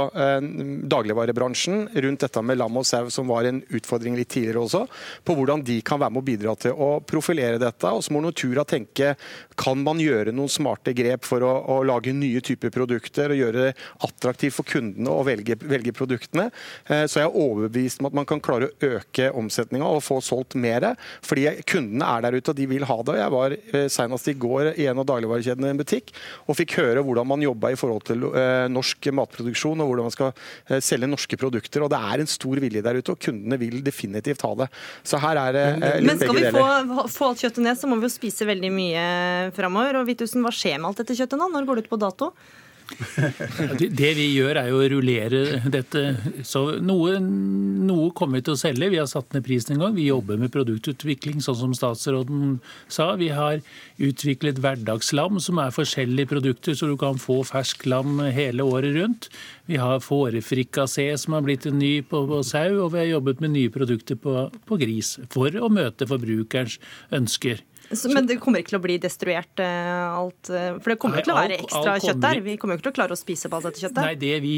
dagligvarebransjen rundt dette med lam og sau, som var en utfordring litt tidligere også, på hvordan de kan være med å bidra til å profilere dette. Og så må Nortura tenke kan man gjøre noen smarte grep for å, å lage nye typer produkter og gjøre det attraktivt for kundene å velge, velge produktene. Eh, så jeg er overbevist om at man kan klare å øke omsetninga og få solgt mer. Fordi kundene er der ute og de vil ha det. Jeg var eh, senest i går i en av dagligvarekjedene i en butikk og fikk høre hvordan man jobba i forhold til eh, norsk matproduksjon og hvordan man skal selge norske produkter. og Det er en stor vilje der ute, og kundene vil definitivt ha det. Så her er det litt begge deler. Men skal vi få, få alt kjøttet ned, så må vi jo spise veldig mye framover. Og Vitusen, hva skjer med alt dette kjøttet nå? Når går det ut på dato? (laughs) Det vi gjør, er jo å rullere dette. Så noe, noe, kommer vi til å selge. Vi har satt ned prisen en gang. Vi jobber med produktutvikling, sånn som statsråden sa. Vi har utviklet hverdagslam, som er forskjellige produkter, så du kan få fersk lam hele året rundt. Vi har fårefrikassé, som har blitt en ny på, på, sau, og vi har jobbet med nye produkter på, på gris for å møte forbrukerens ønsker. Så, men det kommer ikke til å bli destruert eh, alt? Eh, for det kommer ikke til å være ekstra kjøtt der? Vi kommer jo ikke til å klare å spise på alt dette kjøttet? Nei, det vi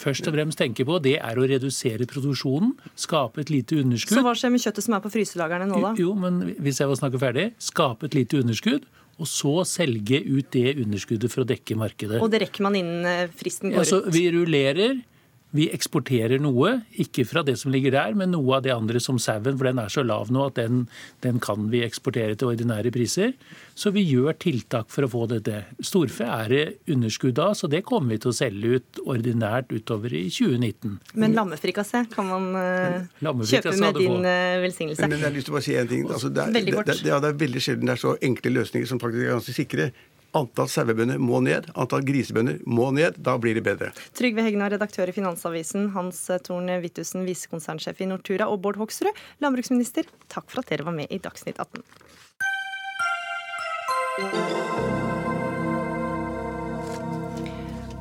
først og fremst tenker på, det er å redusere produksjonen. Skape et lite underskudd. Så hva skjer med kjøttet som er på fryselagrene nå, da? Jo, men hvis jeg får snakke ferdig. Skape et lite underskudd og så selge ut det underskuddet for å dekke markedet. Og det rekker man innen eh, fristen går ut? Ja, så vi rullerer vi eksporterer noe, ikke fra det som ligger der, men noe av det andre som sauen, for den er så lav nå at den, den, kan vi eksportere til ordinære priser. Så vi gjør tiltak for å få dette. Storfe er det underskudd av, så det kommer vi til å selge ut ordinært utover i 2019. Men lammefrikassé kan man uh, kjøpe med din uh, velsignelse. Men, men, jeg har lyst til å bare si en ting. Altså, det, er, veldig det, det, det, er veldig sjelden det er så enkle løsninger som faktisk er ganske sikre. Antall sauebønder må ned, antall grisebønder må ned. Da blir det bedre. Trygve Hegna, redaktør i Finansavisen, Hans Torn Wittusen, visekonsernsjef i Nortura, og Bård Hoksrud, landbruksminister, takk for at dere var med i Dagsnytt 18.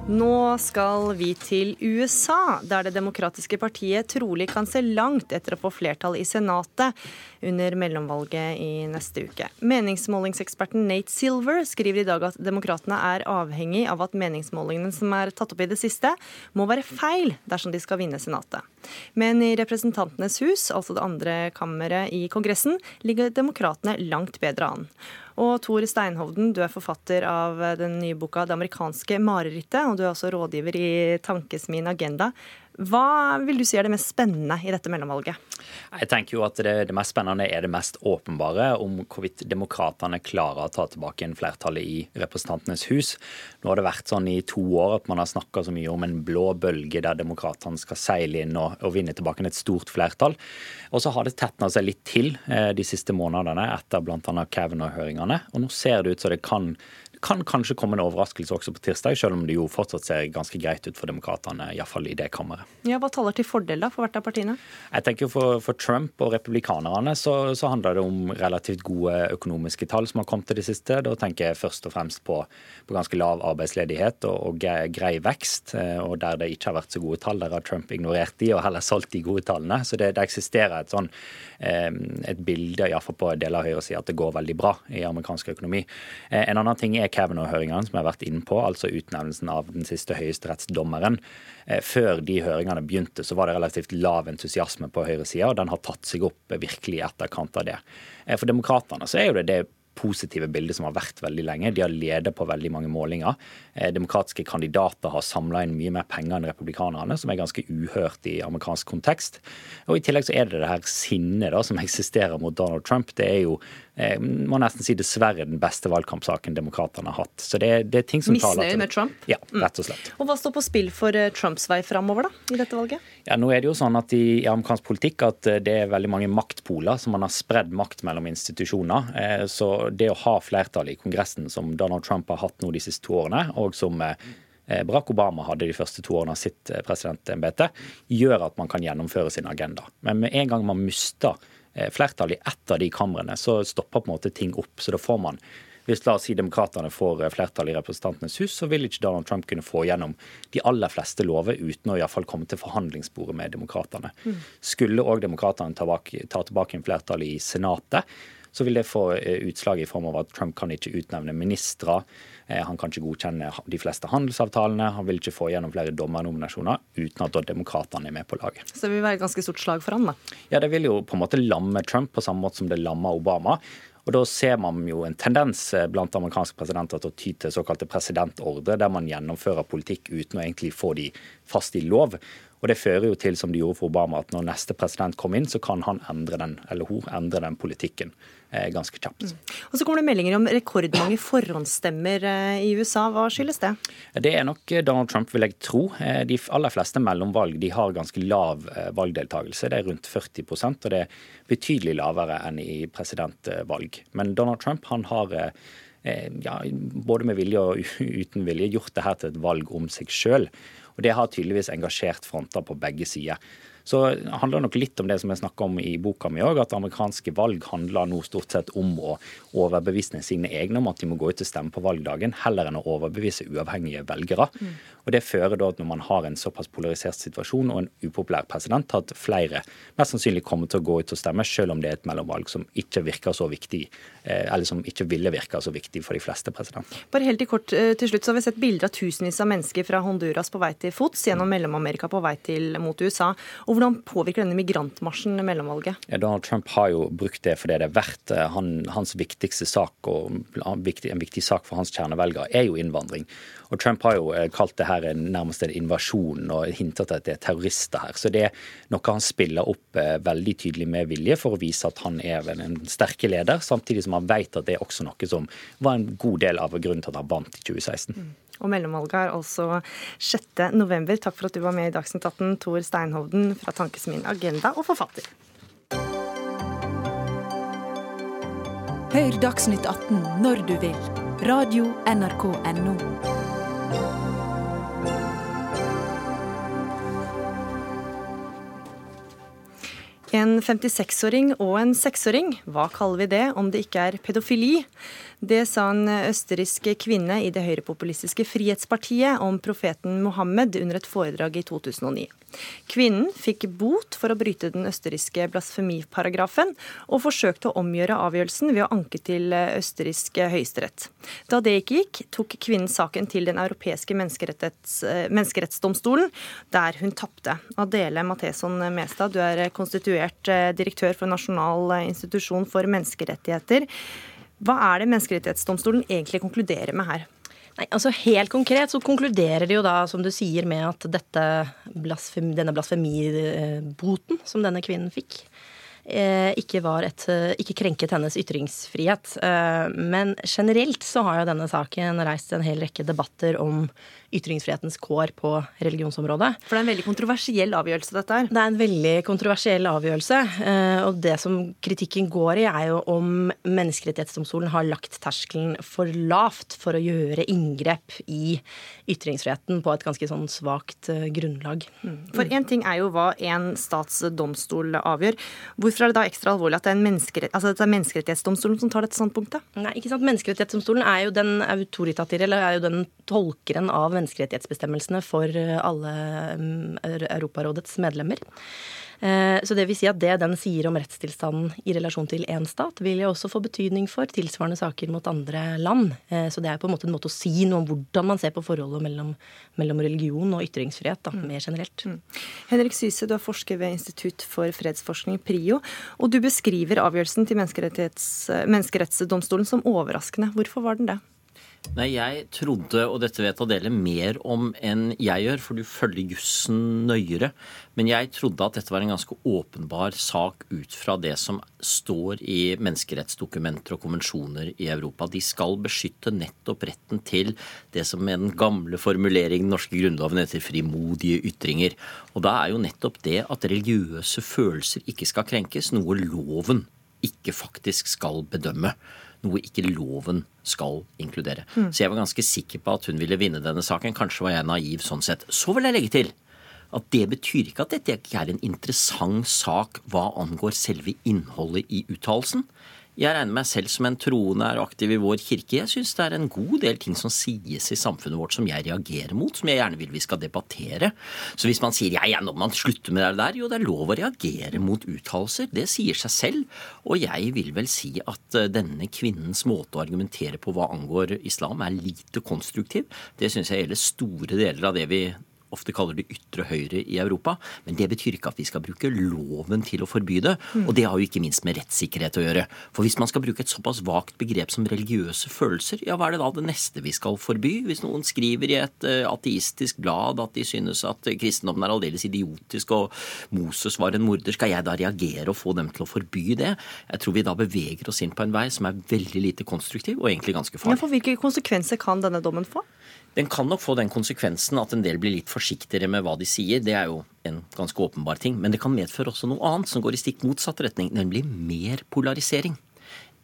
Nå skal vi til USA, der Det demokratiske partiet trolig kan se langt etter å få flertall i Senatet under mellomvalget i neste uke. Meningsmålingseksperten Nate Silver skriver i dag at demokratene er avhengig av at meningsmålingene som er tatt opp i det siste, må være feil dersom de skal vinne Senatet. Men i Representantenes hus, altså det andre kammeret i Kongressen, ligger demokratene langt bedre an. Og Tor Steinhovden, du er forfatter av den nye boka 'Det amerikanske marerittet', og du er også rådgiver i Tankesmien Agenda. Hva vil du si er det mest spennende i dette mellomvalget? Jeg tenker jo at det, det, mest spennende er det mest åpenbare, om hvorvidt demokratene klarer å ta tilbake en flertallet i Representantenes hus. Nå har det vært sånn i to år at man har snakka så mye om en blå bølge der demokratene skal seile inn og, og vinne tilbake et stort flertall. Og så har det tetna seg litt til eh, de siste månedene etter bl.a. Kavanaugh-høringene. Og nå ser det ut som det kan kan kanskje komme en overraskelse også på tirsdag, selv om det jo fortsatt ser ganske greit ut for demokratene, iallfall i det kammeret. Ja, Hva taler til fordel da for hvert av partiene? Jeg tenker For, for Trump og republikanerne så, så, handler det om relativt gode økonomiske tall som har kommet til det siste. Da tenker jeg først og fremst på, på ganske lav arbeidsledighet og, og, grei vekst. Eh, og der det ikke har vært så gode tall, der har Trump ignorert de og heller solgt de gode tallene. Så det, det eksisterer et sånn et bilde, iallfall på deler av høyresida, at det går veldig bra i amerikansk økonomi. Eh, en annen ting er Kavanaugh-høringene, som jeg har vært inne på, altså utnevnelsen av den siste høyesterettsdommeren. Eh, før de høringene begynte, så var det relativt lav entusiasme på høyresida, og den har tatt seg opp virkelig i etterkant av det. Eh, for demokratene så er jo det det positive bildet som har vært veldig lenge. De har ledet på veldig mange målinger. Eh, demokratiske kandidater har samla inn mye mer penger enn republikanerne, som er ganske uhørt i amerikansk kontekst. Og I tillegg så er det det her sinnet da, som eksisterer mot Donald Trump. Det er jo eh, må nesten si dessverre den beste valgkampsaken demokratene har hatt. Så det, det er ting som Misnøye med Trump? Ja, rett og slett. Mm. Og Hva står på spill for eh, Trumps vei framover da, i dette valget? Ja, nå er det jo sånn at I, i amerikansk politikk at det er veldig mange maktpoler, så man har spredd makt mellom institusjoner. Så det å ha flertall i Kongressen, som Donald Trump har hatt nå de siste to årene, og som eh, Barack Obama hadde de første to årene av sitt eh, presidentembete, gjør at man kan gjennomføre sin agenda. Men med en gang man mister eh, flertall i ett av de kamrene, så stopper på en måte ting opp. Så da får man Hvis la oss si demokratene får flertall i Representantenes hus, så vil ikke Donald Trump kunne få gjennom de aller fleste lover uten å i fall komme til forhandlingsbordet med demokratene. Mm. Skulle òg demokratene ta, ta tilbake en flertall i Senatet, så vil det få eh, utslag i form av at Trump kan ikke utnevne ministre. Eh, han kan ikke godkjenne de fleste handelsavtalene. Han vil ikke få gjennom flere dommernominasjoner uten at demokratene er med på laget. Så det vil være et ganske stort slag for han da? Ja, det vil jo på en måte lamme Trump på samme måte som det lammer Obama. Og Da ser man jo en tendens eh, blant amerikanske presidenter til å ty til såkalte presidentordre, der man gjennomfører politikk uten å egentlig få de fast i lov. Og Det fører jo til, som de gjorde for Obama, at når neste president kommer inn, så kan han endre den, eller hun endre den politikken ganske kjapt. Mm. Og Så kommer det meldinger om rekordmange forhåndsstemmer eh, i USA. Hva skyldes det? Det er nok eh, Donald Trump, vil jeg tro. De aller fleste mellomvalg de har ganske lav valgdeltakelse. Det er rundt 40% og det er betydelig lavere enn i presidentvalg. Men Donald Trump han har ja, både med vilje og uten vilje gjort det her til et valg om seg sjøl. Og Det har tydeligvis engasjert fronter på begge sider. Så handler det nok litt om det som jeg snakka om i boka mi òg, at amerikanske valg handler nå stort sett om å overbevise sine egne om at de må gå ut og stemme på valgdagen, heller enn å overbevise uavhengige velgere. Mm. Og Det fører da at når man har en såpass polarisert situasjon og en upopulær president, at flere mest sannsynlig kommer til å gå ut og stemme, selv om det er et mellomvalg som ikke virker så viktig, eh, eller som ikke ville virke så viktig for de fleste presidenter. Bare helt i kort eh, til slutt, så har vi sett bilder av tusenvis av mennesker fra Honduras på vei til fots gjennom Mellom-Amerika på vei til mot USA. Og hvordan påvirker denne migrantmarsjen mellomvalget? Ja, Donald Trump har jo brukt det fordi det er verdt han, hans viktigste sak, og en viktig sak for hans kjernevelgere, er jo innvandring. Og Trump har jo eh, kalt det her nærmest en invasjon og hintet at det er terrorister her. Så det er noe han spiller opp eh, veldig tydelig med vilje for å vise at han er en sterke leder, samtidig som han vet at det er også noe som var en god del av grunnen til at han vant i 2016. Mm. Og mellomvalget er altså 6.11. Takk for at du var med i Dagsnytt 18, Tor Steinhovden fra Tankesmien Agenda og forfatter. Hør Dagsnytt 18 når du vil. Radio NRK Radio.nrk.no. En 56-åring og en 6-åring, hva kaller vi det om det ikke er pedofili? Det sa en østerriksk kvinne i det høyrepopulistiske Frihetspartiet om profeten Mohammed under et foredrag i 2009. Kvinnen fikk bot for å bryte den østerrikske blasfemiparagrafen, og forsøkte å omgjøre avgjørelsen ved å anke til østerriksk høyesterett. Da det ikke gikk, tok kvinnen saken til Den europeiske menneskerettsdomstolen, der hun tapte. Adele Matheson Mestad, du er konstituert direktør for Nasjonal institusjon for menneskerettigheter. Hva er det Menneskerettighetsdomstolen egentlig konkluderer med her? Nei, altså Helt konkret så konkluderer de jo da, som du sier, med at dette denne blasfemiboten som denne kvinnen fikk, eh, ikke, et, eh, ikke, krenket hennes ytringsfrihet. Eh, men generelt så har jo denne saken reist en hel rekke debatter om ytringsfrihetens kår på religionsområdet. For det er en veldig kontroversiell avgjørelse, dette her? Det er en veldig kontroversiell avgjørelse. Eh, og det som kritikken går i, er jo om Menneskerettighetsdomstolen har lagt terskelen for lavt for å gjøre inngrep i ytringsfriheten på et ganske sånn svakt eh, grunnlag. Mm. For én ting er jo hva en statsdomstol avgjør. Hvorfor er det da ekstra alvorlig at det er, menneskerett, altså det er Menneskerettighetsdomstolen som tar dette standpunktet? Nei, ikke sant. Menneskerettighetsdomstolen er jo den autoritative, eller er jo den tolkeren av menneskerettighetsbestemmelsene for eh, alle mm, Europarådets medlemmer. Eh, så det vil si at det den sier om rettstilstanden i relasjon til én stat, vil jo også få betydning for tilsvarende saker mot andre land. Eh, så det er på en måte en måte å si noe om hvordan man ser på forholdet mellom, mellom religion og ytringsfrihet, da, mm. mer generelt. Mm. Henrik Syse, du er forsker ved Institutt for fredsforskning, PRIO, og du beskriver avgjørelsen til Menneskerettsdomstolen som overraskende. Hvorfor var den det? Nei, jeg trodde, og dette vet Adele, mer om enn jeg gjør, for du følger jussen nøyere. Men jeg trodde at dette var en ganske åpenbar sak ut fra det som står i menneskerettsdokumenter og konvensjoner i Europa. De skal beskytte nettopp retten til det som med den gamle formuleringen den norske grunnloven heter frimodige ytringer. Og da er jo nettopp det at religiøse følelser ikke skal krenkes, noe loven ikke faktisk skal bedømme noe ikke loven skal inkludere. Mm. Så jeg var ganske sikker på at hun ville vinne denne saken. Kanskje var jeg naiv sånn sett. Så vil jeg legge til at det betyr ikke at dette ikke er en interessant sak hva angår selve innholdet i uttalelsen. Jeg regner meg selv som en troende er aktiv i vår kirke. Jeg syns det er en god del ting som sies i samfunnet vårt som jeg reagerer mot, som jeg gjerne vil vi skal debattere. Så hvis man sier ja, ja, nå må man slutte med det der, jo, det er lov å reagere mot uttalelser. Det sier seg selv. Og jeg vil vel si at eh, denne kvinnens måte å argumentere på hva angår islam, er lite konstruktiv. Det syns jeg gjelder store deler av det vi ofte kaller det ytre høyre i Europa. Men det betyr ikke at vi skal bruke loven til å forby det. Og det har jo ikke minst med rettssikkerhet å gjøre. For hvis man skal bruke et såpass vagt begrep som religiøse følelser, ja, hva er det da det neste vi skal forby? Hvis noen skriver i et uh, ateistisk blad at de synes at kristendommen er aldeles idiotisk og Moses var en morder, skal jeg da reagere og få dem til å forby det? Jeg tror vi da beveger oss inn på en vei som er veldig lite konstruktiv og egentlig ganske farlig. Ja, for Hvilke konsekvenser kan denne dommen få? Den kan nok få den konsekvensen at en del blir litt forsiktigere med hva de sier. Det er jo en ganske åpenbar ting. Men det kan medføre også noe annet som går i stikk motsatt retning, nemlig mer polarisering.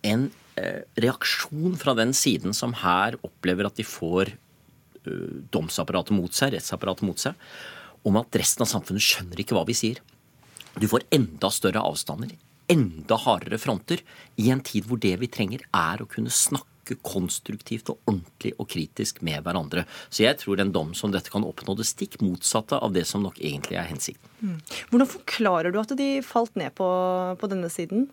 En eh, reaksjon fra den siden som her opplever at de får eh, domsapparatet mot seg, rettsapparatet mot seg, om at resten av samfunnet skjønner ikke hva vi sier. Du får enda større avstander, enda hardere fronter, i en tid hvor det vi trenger, er å kunne snakke snakke konstruktivt og ordentlig og kritisk med hverandre. Så jeg tror en dom som dette kan oppnå det stikk motsatte av det som nok egentlig er hensikten. Mm. Hvordan forklarer du at de falt ned på, på denne siden?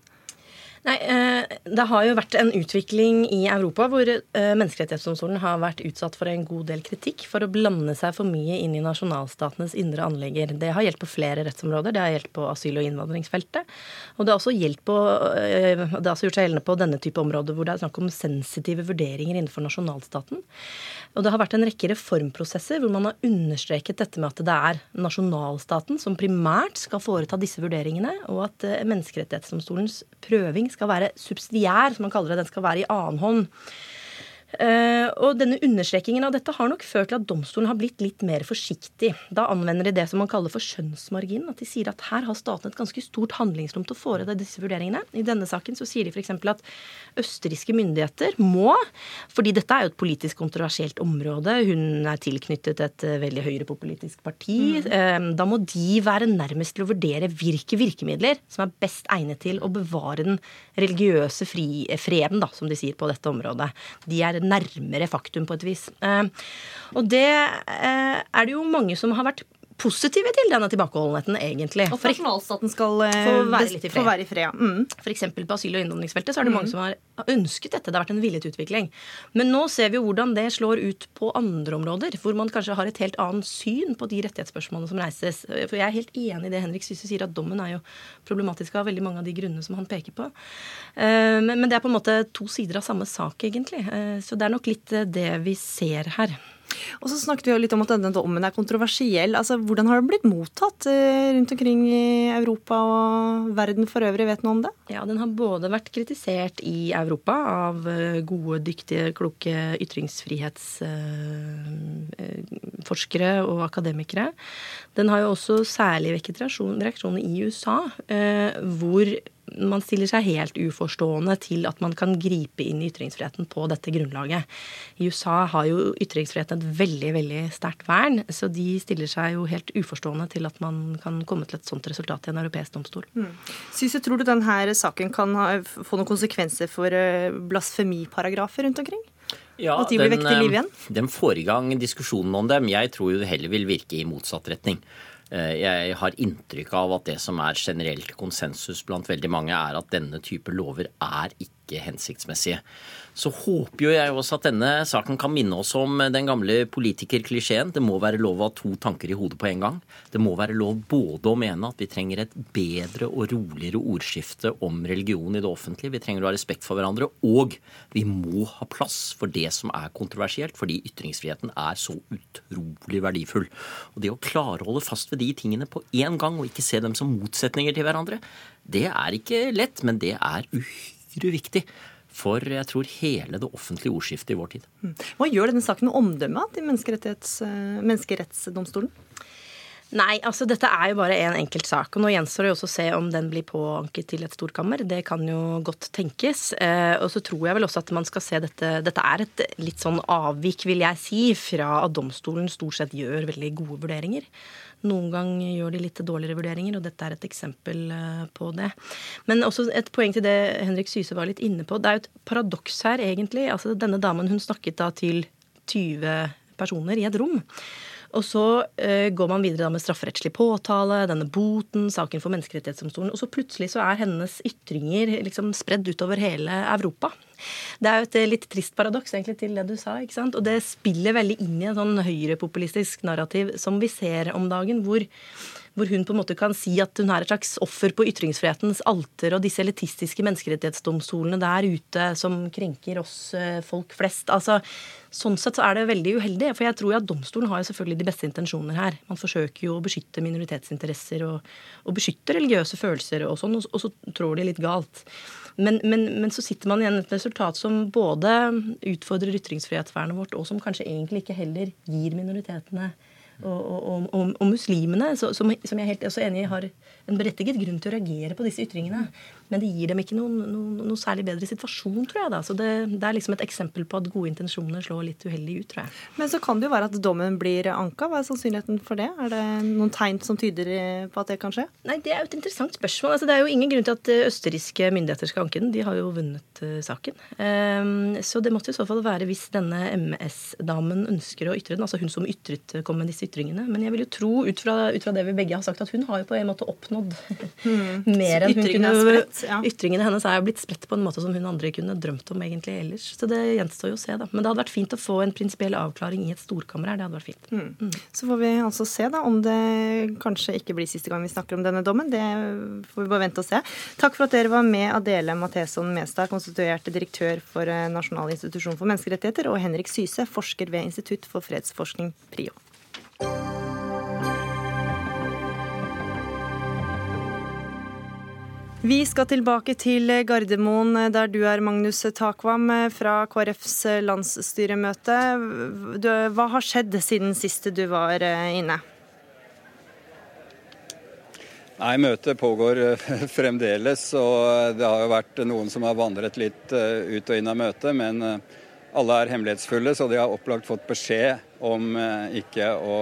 Nei, eh, Det har jo vært en utvikling i Europa hvor eh, Menneskerettighetsdomstolen har vært utsatt for en god del kritikk for å blande seg for mye inn i nasjonalstatenes indre anlegger. Det har gjeldt på flere rettsområder. Det har gjeldt på asyl- og innvandringsfeltet. Og det har også, på, eh, også gjort seg gjeldende på denne type områder hvor det er snakk om sensitive vurderinger innenfor nasjonalstaten. Og det har vært en rekke reformprosesser hvor man har understreket dette med at det er nasjonalstaten som primært skal foreta disse vurderingene, og at Menneskerettighetsdomstolens prøving skal være subsidiær, som man kaller det. Den skal være i annen hånd. Uh, og denne Understrekingen av dette har nok ført til at domstolen har blitt litt mer forsiktig. Da anvender de det som man kaller for skjønnsmargin. At de sier at her har staten et ganske stort handlingsrom til å foreta disse vurderingene. I denne saken så sier de f.eks. at østerrikske myndigheter må, fordi dette er jo et politisk kontroversielt område, hun er tilknyttet et uh, veldig høyrepopulistisk parti, mm. uh, da må de være nærmest til å vurdere hvilke virkemidler som er best egnet til å bevare den religiøse fri, freden, da, som de sier på dette området. De er nærmere faktum på et vis. Eh, og det eh, er det jo mange som har vært positive til denne tilbakeholdenheten, egentlig. Og for nasjonalstaten skal eh, få være, litt i fred. Være i fred. Mm. F.eks. på asyl- og innvandringsfeltet så er det mm. mange som har ønsket dette. Det har vært en villet utvikling. Men nå ser vi jo hvordan det slår ut på andre områder, hvor man kanskje har et helt annet syn på de rettighetsspørsmålene som reises. For jeg er helt enig i det Henrik Syse sier, at dommen er jo problematisk av veldig mange av de grunnene som han peker på. Eh, men det er på en måte to sider av samme sak, egentlig. Eh, så det er nok litt det vi ser her. Og så snakket vi jo litt om at denne dommen er kontroversiell. Altså, Hvordan har den blitt mottatt eh, rundt omkring i Europa og verden for øvrig? Vet noe om det? Ja, Den har både vært kritisert i Europa av eh, gode, dyktige, kloke ytringsfrihetsforskere og akademikere. Den har jo også særlig vekket reaksjoner i USA, eh, hvor man stiller seg helt uforstående til at man kan gripe inn i ytringsfriheten på dette grunnlaget. I USA har jo ytringsfriheten et veldig veldig sterkt vern, så de stiller seg jo helt uforstående til at man kan komme til et sånt resultat i en europeisk domstol. Mm. Syse, tror du denne saken kan få noen konsekvenser for eh, blasfemiparagrafer rundt omkring? Ja, at de blir vekket til liv igjen? Eh, den får i gang diskusjonen om dem. Jeg tror jo det heller vil virke i motsatt retning. Eh, jeg har inntrykk av at det som er generelt konsensus blant veldig mange, er at denne type lover er ikke hensiktsmessige. Så håper jo jeg også at denne saken kan minne oss om den gamle politikerklisjeen. Det må være lov å ha to tanker i hodet på en gang. Det må være lov både å mene at vi trenger et bedre og roligere ordskifte om religion i det offentlige. Vi trenger å ha respekt for hverandre. Og vi må ha plass for det som er kontroversielt, fordi ytringsfriheten er så utrolig verdifull. Og det å klare å holde fast ved de tingene på én gang, og ikke se dem som motsetninger til hverandre, det er ikke lett, men det er uhyre viktig for jeg tror hele det offentlige ordskiftet i vår tid. Mm. Hva gjør denne saken med omdømmet til menneskerettsdomstolen? Nei, altså dette er jo bare en enkelt sak. Og nå gjenstår det jo også å se om den blir påanket til et storkammer. Det kan jo godt tenkes. Eh, og så tror jeg vel også at man skal se dette Dette er et litt sånn avvik, vil jeg si, fra at domstolen stort sett gjør veldig gode vurderinger. Noen gang gjør de litt dårligere vurderinger, og dette er et eksempel eh, på det. Men også et poeng til det Henrik Syse var litt inne på. Det er jo et paradoks her, egentlig. Altså Denne damen hun snakket da til 20 personer i et rom. Og så uh, går man videre med strafferettslig påtale, denne boten, saken for Menneskerettighetsdomstolen. Og så plutselig så er hennes ytringer liksom spredd utover hele Europa. Det er jo et litt trist paradoks egentlig til det du sa. ikke sant? Og det spiller veldig inn i en sånn høyrepopulistisk narrativ som vi ser om dagen, hvor hvor hun på en måte kan si at hun er et slags offer på ytringsfrihetens alter, og disse elitistiske menneskerettighetsdomstolene der ute som krenker oss eh, folk flest. Altså, Sånn sett så er det veldig uheldig, for jeg tror at domstolen har jo selvfølgelig de beste intensjoner her. Man forsøker jo å beskytte minoritetsinteresser og, og beskytte religiøse følelser og sånn, og så trår de litt galt. Men, men, men, så sitter man igjen et resultat som både utfordrer ytringsfrihetsvernet vårt, og som kanskje egentlig ikke heller gir minoritetene og, og, og, og muslimene, som, som, jeg er helt også enig i har en berettiget grunn til å reagere på disse ytringene. Men det gir dem ikke noen, noen, noe særlig bedre situasjon, tror jeg. da. Så det, det, er liksom et eksempel på at gode intensjoner slår litt uheldig ut, tror jeg. Men så kan det jo være at dommen blir anka. Hva er sannsynligheten for det? Er det noen tegn som tyder på at det kan skje? Nei, Det er jo et interessant spørsmål. Altså, det er jo ingen grunn til at eh, østerrikske myndigheter skal anke den. De har jo vunnet uh, saken. Um, så det måtte i så fall være hvis denne MS-damen ønsker å ytre den, altså hun som ytret, kom med disse ytringene. Men jeg vil jo tro, ut fra, ut fra det vi begge har sagt, at hun har jo på en måte oppnådd mm. (laughs) mer enn hun kunne ja. Ytringene hennes er jo blitt spredt på en måte som hun andre kunne drømt om egentlig ellers. Så det gjenstår jo å se, da. Men det hadde vært fint å få en prinsipiell avklaring i et storkammer her. Det hadde vært fint. Mm. Mm. Så får vi altså se da om det kanskje ikke blir siste gang vi snakker om denne dommen. Det får vi bare vente og se. Takk for at dere var med, Adele Matheson Mestad, konstituerte direktør for eh, Nasjonal institusjon for menneskerettigheter, og Henrik Syse, forsker ved Institutt for fredsforskning, PRIO. Vi skal tilbake til Gardermoen, der du er, Magnus Takvam fra KrFs landsstyremøte. Hva har skjedd siden sist du var eh, inne? Nei, Møtet pågår eh, (laughs) fremdeles. og Det har jo vært noen som har vandret litt eh, ut og inn av møtet. Men alle er hemmelighetsfulle, så de har opplagt fått beskjed om ikke å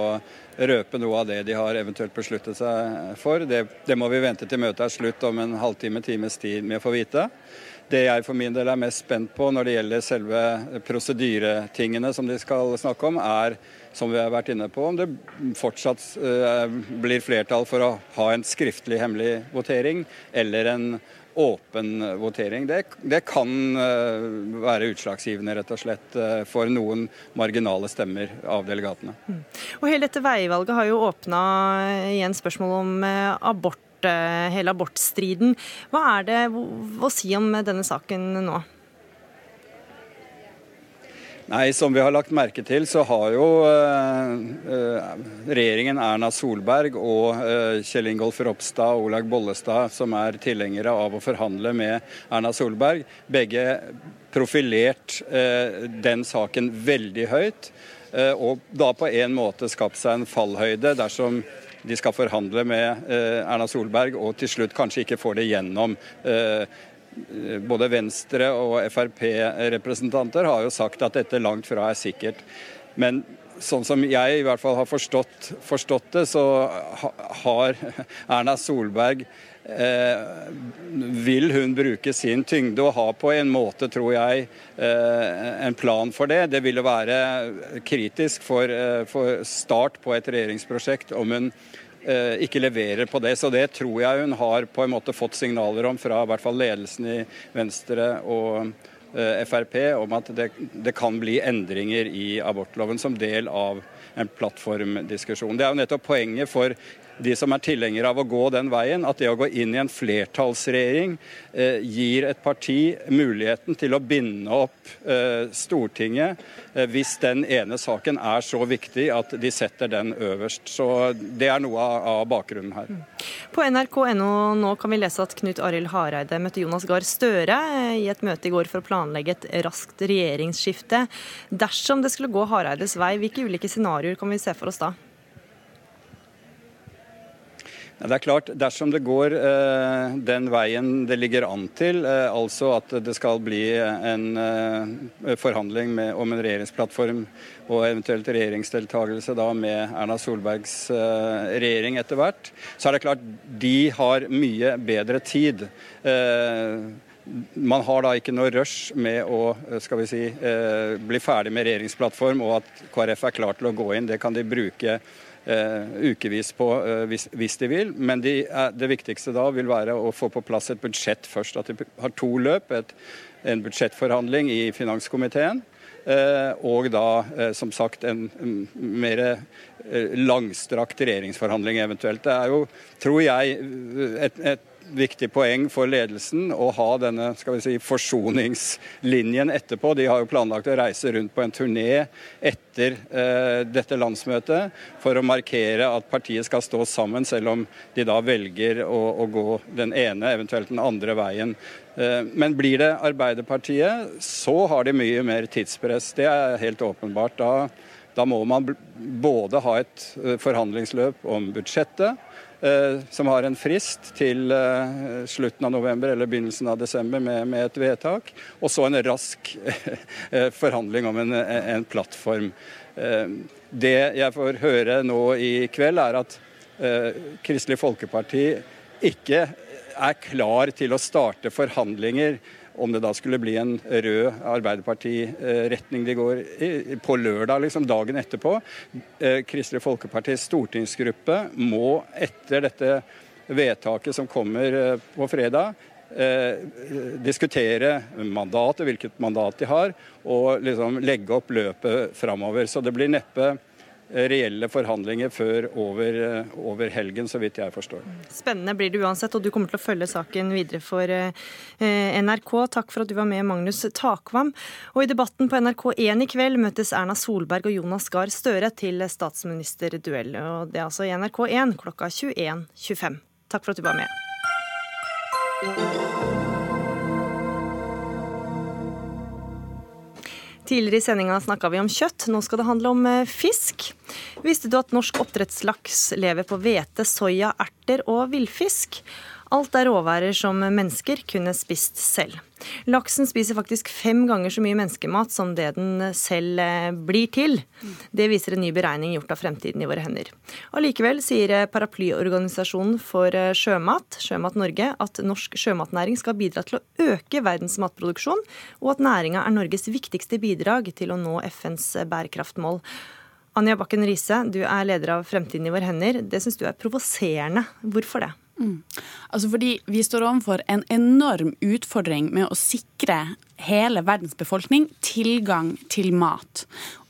røpe noe av det de har eventuelt besluttet seg for. Det, det må vi vente til møtet er slutt om en halvtime, times tid med å få vite. Det jeg for min del er mest spent på når det gjelder selve prosedyretingene som de skal snakke om, er som vi har vært inne på, om det fortsatt uh, blir flertall for å ha en skriftlig hemmelig votering eller en åpen votering. Det, det kan uh, være utslagsgivende rett og slett uh, for noen marginale stemmer av delegatene. Mm. Og Hele dette veivalget har jo åpna igjen spørsmål om uh, abort, hele abortstriden. Hva er det å si om denne saken nå? Nei, Som vi har lagt merke til, så har jo eh, regjeringen Erna Solberg og eh, Kjell Ingolf Ropstad og Olag Bollestad, som er tilhengere av å forhandle med Erna Solberg, begge profilert eh, den saken veldig høyt. og da på en måte skapt seg en fallhøyde dersom de skal forhandle med Erna Solberg og til slutt kanskje ikke får det gjennom. Både Venstre og Frp-representanter har jo sagt at dette langt fra er sikkert. Men sånn som jeg i hvert fall har forstått, forstått det, så har Erna Solberg eh, vil hun bruke sin tyngde og ha på en måte, tror jeg, eh, en plan for det. Det ville være kritisk for, eh, for start på et regjeringsprosjekt om hun ikke leverer på det. Så det tror jeg hun har på en måte fått signaler om fra i hvert fall ledelsen i Venstre og eh, Frp om at det, det, kan bli endringer i abortloven som del av en plattformdiskusjon. Det er jo nettopp poenget for de som er tilhengere av å gå den veien, at det å gå inn i en flertallsregjering eh, gir et parti muligheten til å binde opp eh, Stortinget eh, hvis den ene saken er så viktig at de setter den øverst. Så Det er noe av, av bakgrunnen her. På nrk.no nå kan vi lese at Knut Arild Hareide møtte Jonas Gahr Støre eh, i et møte i går for å planlegge et raskt regjeringsskifte. Dersom det skulle gå Hareides vei, hvilke ulike scenarioer kan vi se for oss da? Det er klart, Dersom det går eh, den veien det ligger an til, eh, altså at det skal bli en eh, forhandling med, om en regjeringsplattform og eventuelt regjeringsdeltakelse da med Erna Solbergs eh, regjering etter hvert, så er det klart de har mye bedre tid. Eh, man har da ikke noe rush med å skal vi si, eh, bli ferdig med regjeringsplattform, og at KrF er klar til å gå inn. Det kan de bruke ukevis på uh, hvis, hvis, de vil. Men de, det viktigste da vil være å få på plass et budsjett først. At de har to løp. Et, en budsjettforhandling i finanskomiteen. og da som sagt en mer langstrakt regjeringsforhandling eventuelt. Det er jo, tror jeg, et, et viktig poeng for ledelsen å ha denne skal vi si, forsoningslinjen etterpå. De har jo planlagt å reise rundt på en turné etter eh, dette landsmøtet for å markere at partiet skal stå sammen, selv om de da velger å, å gå den ene, eventuelt den andre veien. Eh, men blir det Arbeiderpartiet, så har de mye mer tidspress. Det er helt åpenbart. Da, da må man både ha et eh, forhandlingsløp om budsjettet, som har en frist til eh, slutten av november eller begynnelsen av desember med, med et vedtak. Og så en rask (laughs) eh, forhandling om en, en, plattform. Det jeg får høre nå i kveld, er at Kristelig Folkeparti ikke er klar til å starte forhandlinger om det da skulle bli en rød Arbeiderparti-retning de går i, på lørdag, liksom dagen etterpå. Eh, Kristelig Folkepartis stortingsgruppe må etter dette vedtaket som kommer eh, på fredag, eh, diskutere mandatet, hvilket mandat de har, og liksom legge opp løpet framover. Så det blir neppe reelle forhandlinger før over, over, helgen, så vidt jeg forstår. Spennende blir det uansett, og du kommer til å følge saken videre for eh, NRK. Takk for at du var med, Magnus Takvam. Og i debatten på NRK1 i kveld møtes Erna Solberg og Jonas Gahr Støre til statsministerduell. Og det er altså i NRK1 klokka 21.25. Takk for at du var med. Tidligere i sendinga snakka vi om kjøtt, nå skal det handle om eh, fisk. Visste du at norsk oppdrettslaks lever på hvete, soya, erter og villfisk? Alt er råværer som mennesker kunne spist selv. Laksen spiser faktisk fem ganger så mye menneskemat som det den selv eh, blir til. Det viser en ny beregning gjort av Fremtiden i våre hender. Allikevel sier eh, paraplyorganisasjonen for eh, sjømat, Sjømat Norge, at norsk sjømatnæring skal bidra til å øke verdens matproduksjon, og at næringa er Norges viktigste bidrag til å nå FNs bærekraftmål. Anja Bakken Riise, du er leder av Fremtiden i våre hender. Det syns du er provoserende. Hvorfor det? Mm. Altså fordi Vi står overfor en enorm utfordring med å sikre hele verdens befolkning tilgang til mat.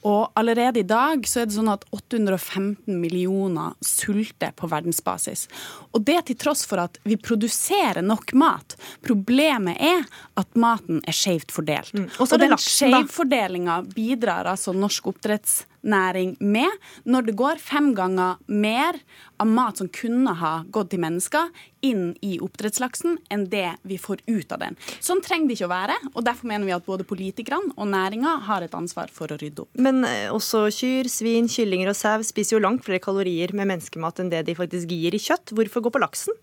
Og allerede i dag så er det sånn at 815 millioner sulter på verdensbasis. Og det til tross for at vi produserer nok mat. Problemet er at maten er skjevt fordelt. Mm. Og, den skjevfordelinga bidrar altså norsk oppdrettsnæring med når det går fem ganger mer av mat som kunne ha gått til mennesker, inn i oppdrettslaksen enn det vi får ut av den. Sånn trenger det ikke å være, og derfor mener vi at både politikerne og næringa har et ansvar for å rydde opp. Men eh, også kyr, svin, kyllinger og sau spiser jo langt flere kalorier med menneskemat enn det de faktisk gir i kjøtt. Hvorfor gå på laksen?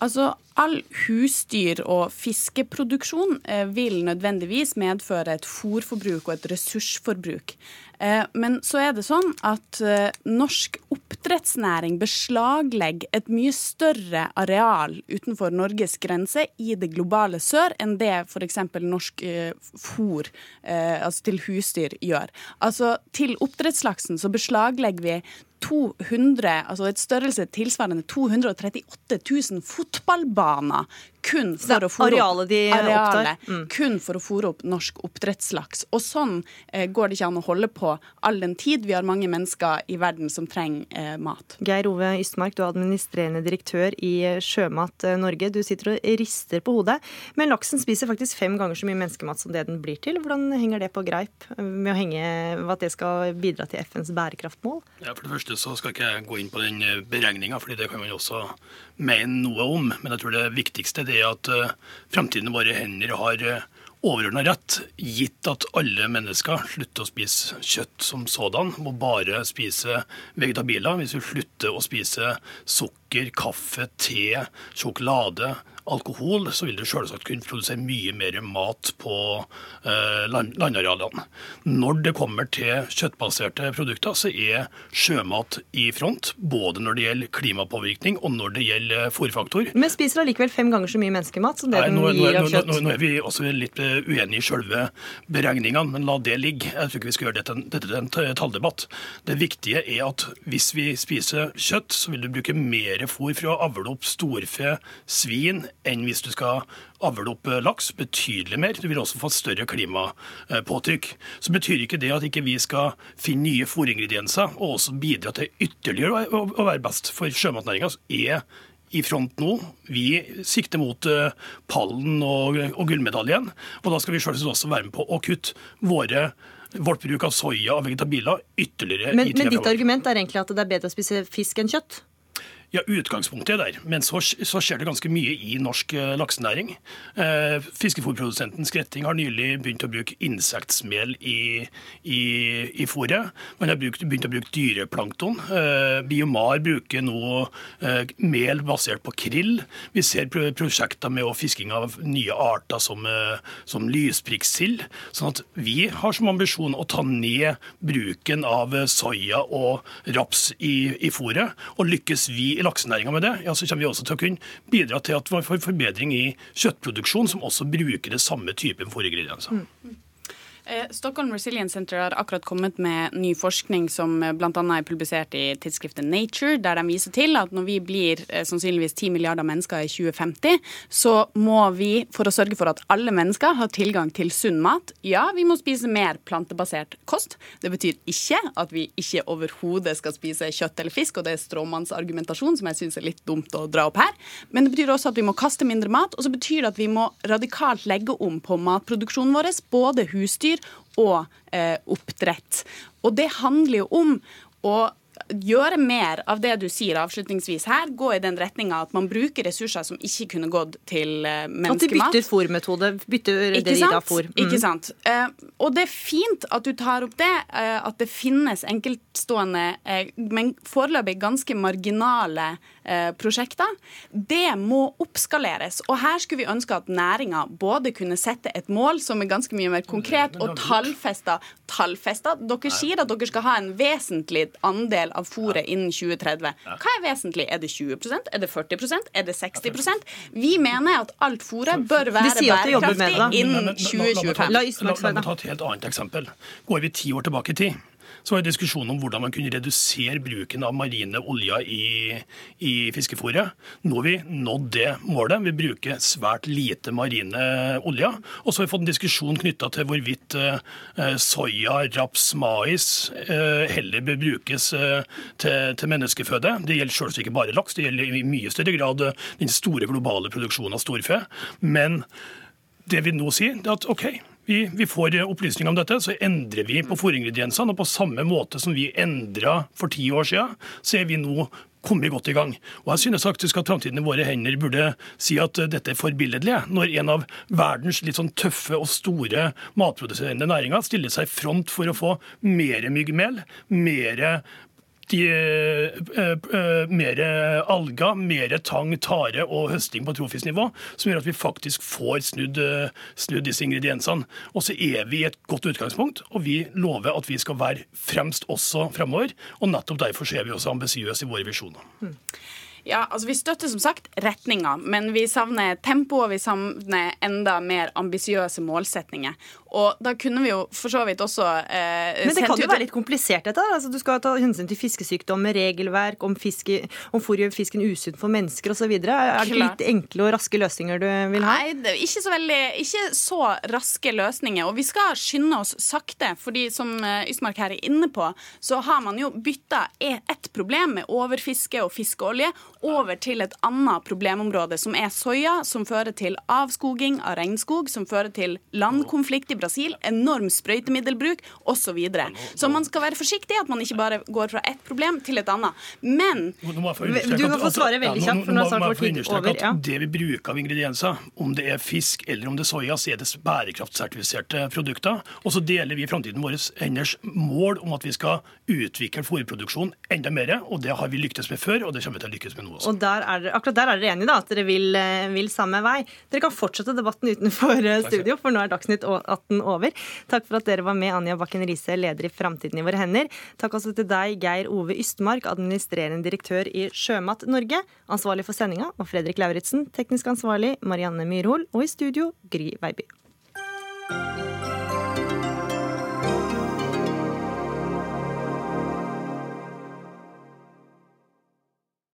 Altså, All husdyr- og fiskeproduksjon eh, vil nødvendigvis medføre et fôrforbruk og et ressursforbruk. Eh, men så er det sånn at eh, norsk oppdrettsnæring beslaglegger et mye større areal utenfor Norges grense i det globale sør enn det f.eks. norsk fôr altså til husdyr gjør. Altså Til oppdrettslaksen så beslaglegger vi 200, altså et størrelse tilsvarende 238 000 fotballbaner kun for, å fôre opp, arealet, mm. kun for å fôre opp norsk oppdrettslaks. Og sånn eh, går det ikke an å holde på all den tid vi har mange mennesker i verden som trenger eh, mat. Geir Ove Ystmark, du er administrerende direktør i eh, Sjømat eh, Norge. Du sitter og rister på hodet. Men laksen spiser faktisk fem ganger så mye menneskemat som det den blir til. Hvordan henger det på greip med å henge, at det skal bidra til FNs bærekraftmål? Ja, For det første så skal ikke jeg gå inn på den eh, beregninga, fordi det kan man også mene noe om. Men jeg tror det viktigste det er at framtiden fremtiden våre hender har uh, overordna rett, gitt at alle mennesker slutter å spise kjøtt som sådan, må bare spise vegetabiler. Hvis vi slutter å spise sukker sukker, kaffe, te, sjokolade, alkohol, så vil du selvsagt kunne produsere mye mer mat på eh, land, landarealene. Når det kommer til kjøttbaserte produkter, så er sjømat i front. Både når det gjelder klimapåvirkning og når det gjelder fòrfaktor. Men spiser allikevel fem ganger så mye menneskemat som det Nei, den nå, nå, av kjøtt. nå, nå er vi også litt eh, uenige i selve beregningene, men la det ligge. Jeg tror ikke vi skal gjøre dette, dette til en talldebatt. Det viktige er at hvis vi spiser kjøtt, så vil du bruke mer fôr for å avle opp storfe, svin, enn hvis du skal avle opp eh, laks. Betydelig mer. Du vil også få større klimapåtrykk. Så betyr ikke det at ikke vi skal finne nye fôringredienser og også bidra til ytterligere å, være best. For sjømatnæringa er i front nå. Vi sikter mot eh, pallen og, og gullmedaljen. Og da skal vi selvsagt også være med på å kutte våre, vårt bruk av soya og vegetabiler ytterligere. Men, i tida men ditt år. argument er egentlig at det er bedre å spise fisk enn kjøtt? Ja, Utgangspunktet er der, men så, så skjer det ganske mye i norsk eh, laksenæring. Eh, Fiskefôrprodusenten Skretting har nylig begynt å bruke insektmel i, i, i fôret. Man har brukt, begynt å bruke dyreplankton. Eh, Biomar bruker nå eh, mel basert på krill. Vi ser pro prosjekter med fisking av nye arter som, eh, som lysprikksild. Sånn at vi har som ambisjon å ta ned bruken av eh, soya og raps i, i fôret. Og lykkes vi i laksenæringa med det, ja, så kommer vi også til å kunne bidra til at vi får forbedring i kjøttproduksjon, som også bruker det samme typen fôringredienser. Eh, Stockholm Resilience Center har akkurat kommet med ny forskning som eh, bl.a. er publisert i tidsskriftet Nature, der de viser til at når vi blir eh, sannsynligvis 10 milliarder mennesker i 2050, så må vi, for å sørge for at alle mennesker har tilgang til sunn mat, ja, vi må spise mer plantebasert kost. Det betyr ikke at vi ikke overhodet skal spise kjøtt eller fisk, og det er stråmannsargumentasjon som jeg syns er litt dumt å dra opp her. Men det betyr også at vi må kaste mindre mat, og så betyr det at vi må radikalt legge om på matproduksjonen vår, både husdyr og eh, oppdrett. Og det handler jo om å gjøre mer av det du sier avslutningsvis her, gå i den retninga at man bruker ressurser som ikke kunne gått til menneskemat. At de bytter fôrmetode. Bytter fôr. Mm. Ikke sant? Eh, og det er fint at du tar opp det, eh, at det finnes enkeltstående, eh, men foreløpig ganske marginale eh, prosjekter. Det må oppskaleres. Og her skulle vi ønske at næringa både kunne sette et mål som er ganske mye mer konkret, og tallfesta. tallfesta. Dere sier at dere skal ha en vesentlig andel av fôret innen 2030. Hva er vesentlig? Er det 20% Er det 40% Er det 60% Vi mener at alt fôret bør være bærekraftig innen Men- men- men- la meg ta- 2025. La la meg ta et helt annet eksempel. Går vi ti år tilbake i tid, så var det diskusjon om hvordan man kunne redusere bruken av marine oljer i, i fiskefôret. Nå har vi nådd det målet. Vi bruker svært lite marine oljer. Og så har vi fått en diskusjon knytta til hvorvidt eh, soya, raps, mais eh, heller bør brukes eh, til, til menneskeføde. Det gjelder selvsagt ikke bare laks, det gjelder i mye større grad den store globale produksjonen av storfe. Men det vi nå sier, er at OK, vi, vi får opplysninger om dette, så endrer vi på fôringrediensene. Og på samme måte som vi endra for ti år siden, så er vi nå kommet godt i gang. Og jeg synes faktisk at Framtiden i våre hender burde si at eh, dette er forbilledlig. Når en av verdens litt sånn tøffe og store matproduserende næringer stiller seg i front for å få mer myggmel, mer de, eh, eh, mer alger, mer tang, tare og høsting på trofisnivå, som gjør at vi faktisk får snudd, eh, snudd disse ingrediensene. Og så er vi i et godt utgangspunkt, og vi lover at vi skal være fremst også fremover. Og nettopp derfor er vi også ambisiøse i våre visjoner. Ja, altså Vi støtter som sagt retninga, men vi savner tempo og vi savner enda mer ambisiøse målsetninger. Og da kunne vi jo for så vidt også eh, Men det kan jo være litt komplisert, dette. Altså, du skal ta hensyn til fiskesykdommer, regelverk, om, fiske, om fôr gjør fisken usunn for mennesker osv. Er det ikke litt enkle og raske løsninger du vil ha? Nei, det ikke så veldig Ikke så raske løsninger. Og vi skal skynde oss sakte, fordi som eh, Ysmark her er inne på, så har man jo bytta ett problem med overfiske og fiskeolje over til et annet problemområde, som er soya, som fører til avskoging av regnskog, som fører til landkonflikt i Brasil, enorm sprøytemiddelbruk osv. Så, videre. så man skal være forsiktig at man ikke bare går fra ett problem til et annet. Men Du kan få svare veldig kjapt, for nå har snart vår tid over. Ja. Det vi bruker av ingredienser, om det er fisk eller om det er soya, så er det bærekraftsertifiserte produkter. Og så deler vi i framtiden våre henders mål om at vi skal utvikle fôrproduksjon enda mer, og det har vi lyktes med før, og det kommer vi til å lykkes med nå også. Og der er akkurat der er dere enige, da, at dere vil, eh, vil samme vei. Dere kan fortsette debatten utenfor eh, studio, for nå er Dagsnytt 18 over. Takk for at dere var med, Anja Bakken Riise, leder i Framtiden i våre hender. Takk også til deg, Geir Ove Ystmark, administrerende direktør i Sjømat Norge. Ansvarlig for sendinga og Fredrik Lauritzen, teknisk ansvarlig Marianne Myrhol, og i studio Gry Veiby.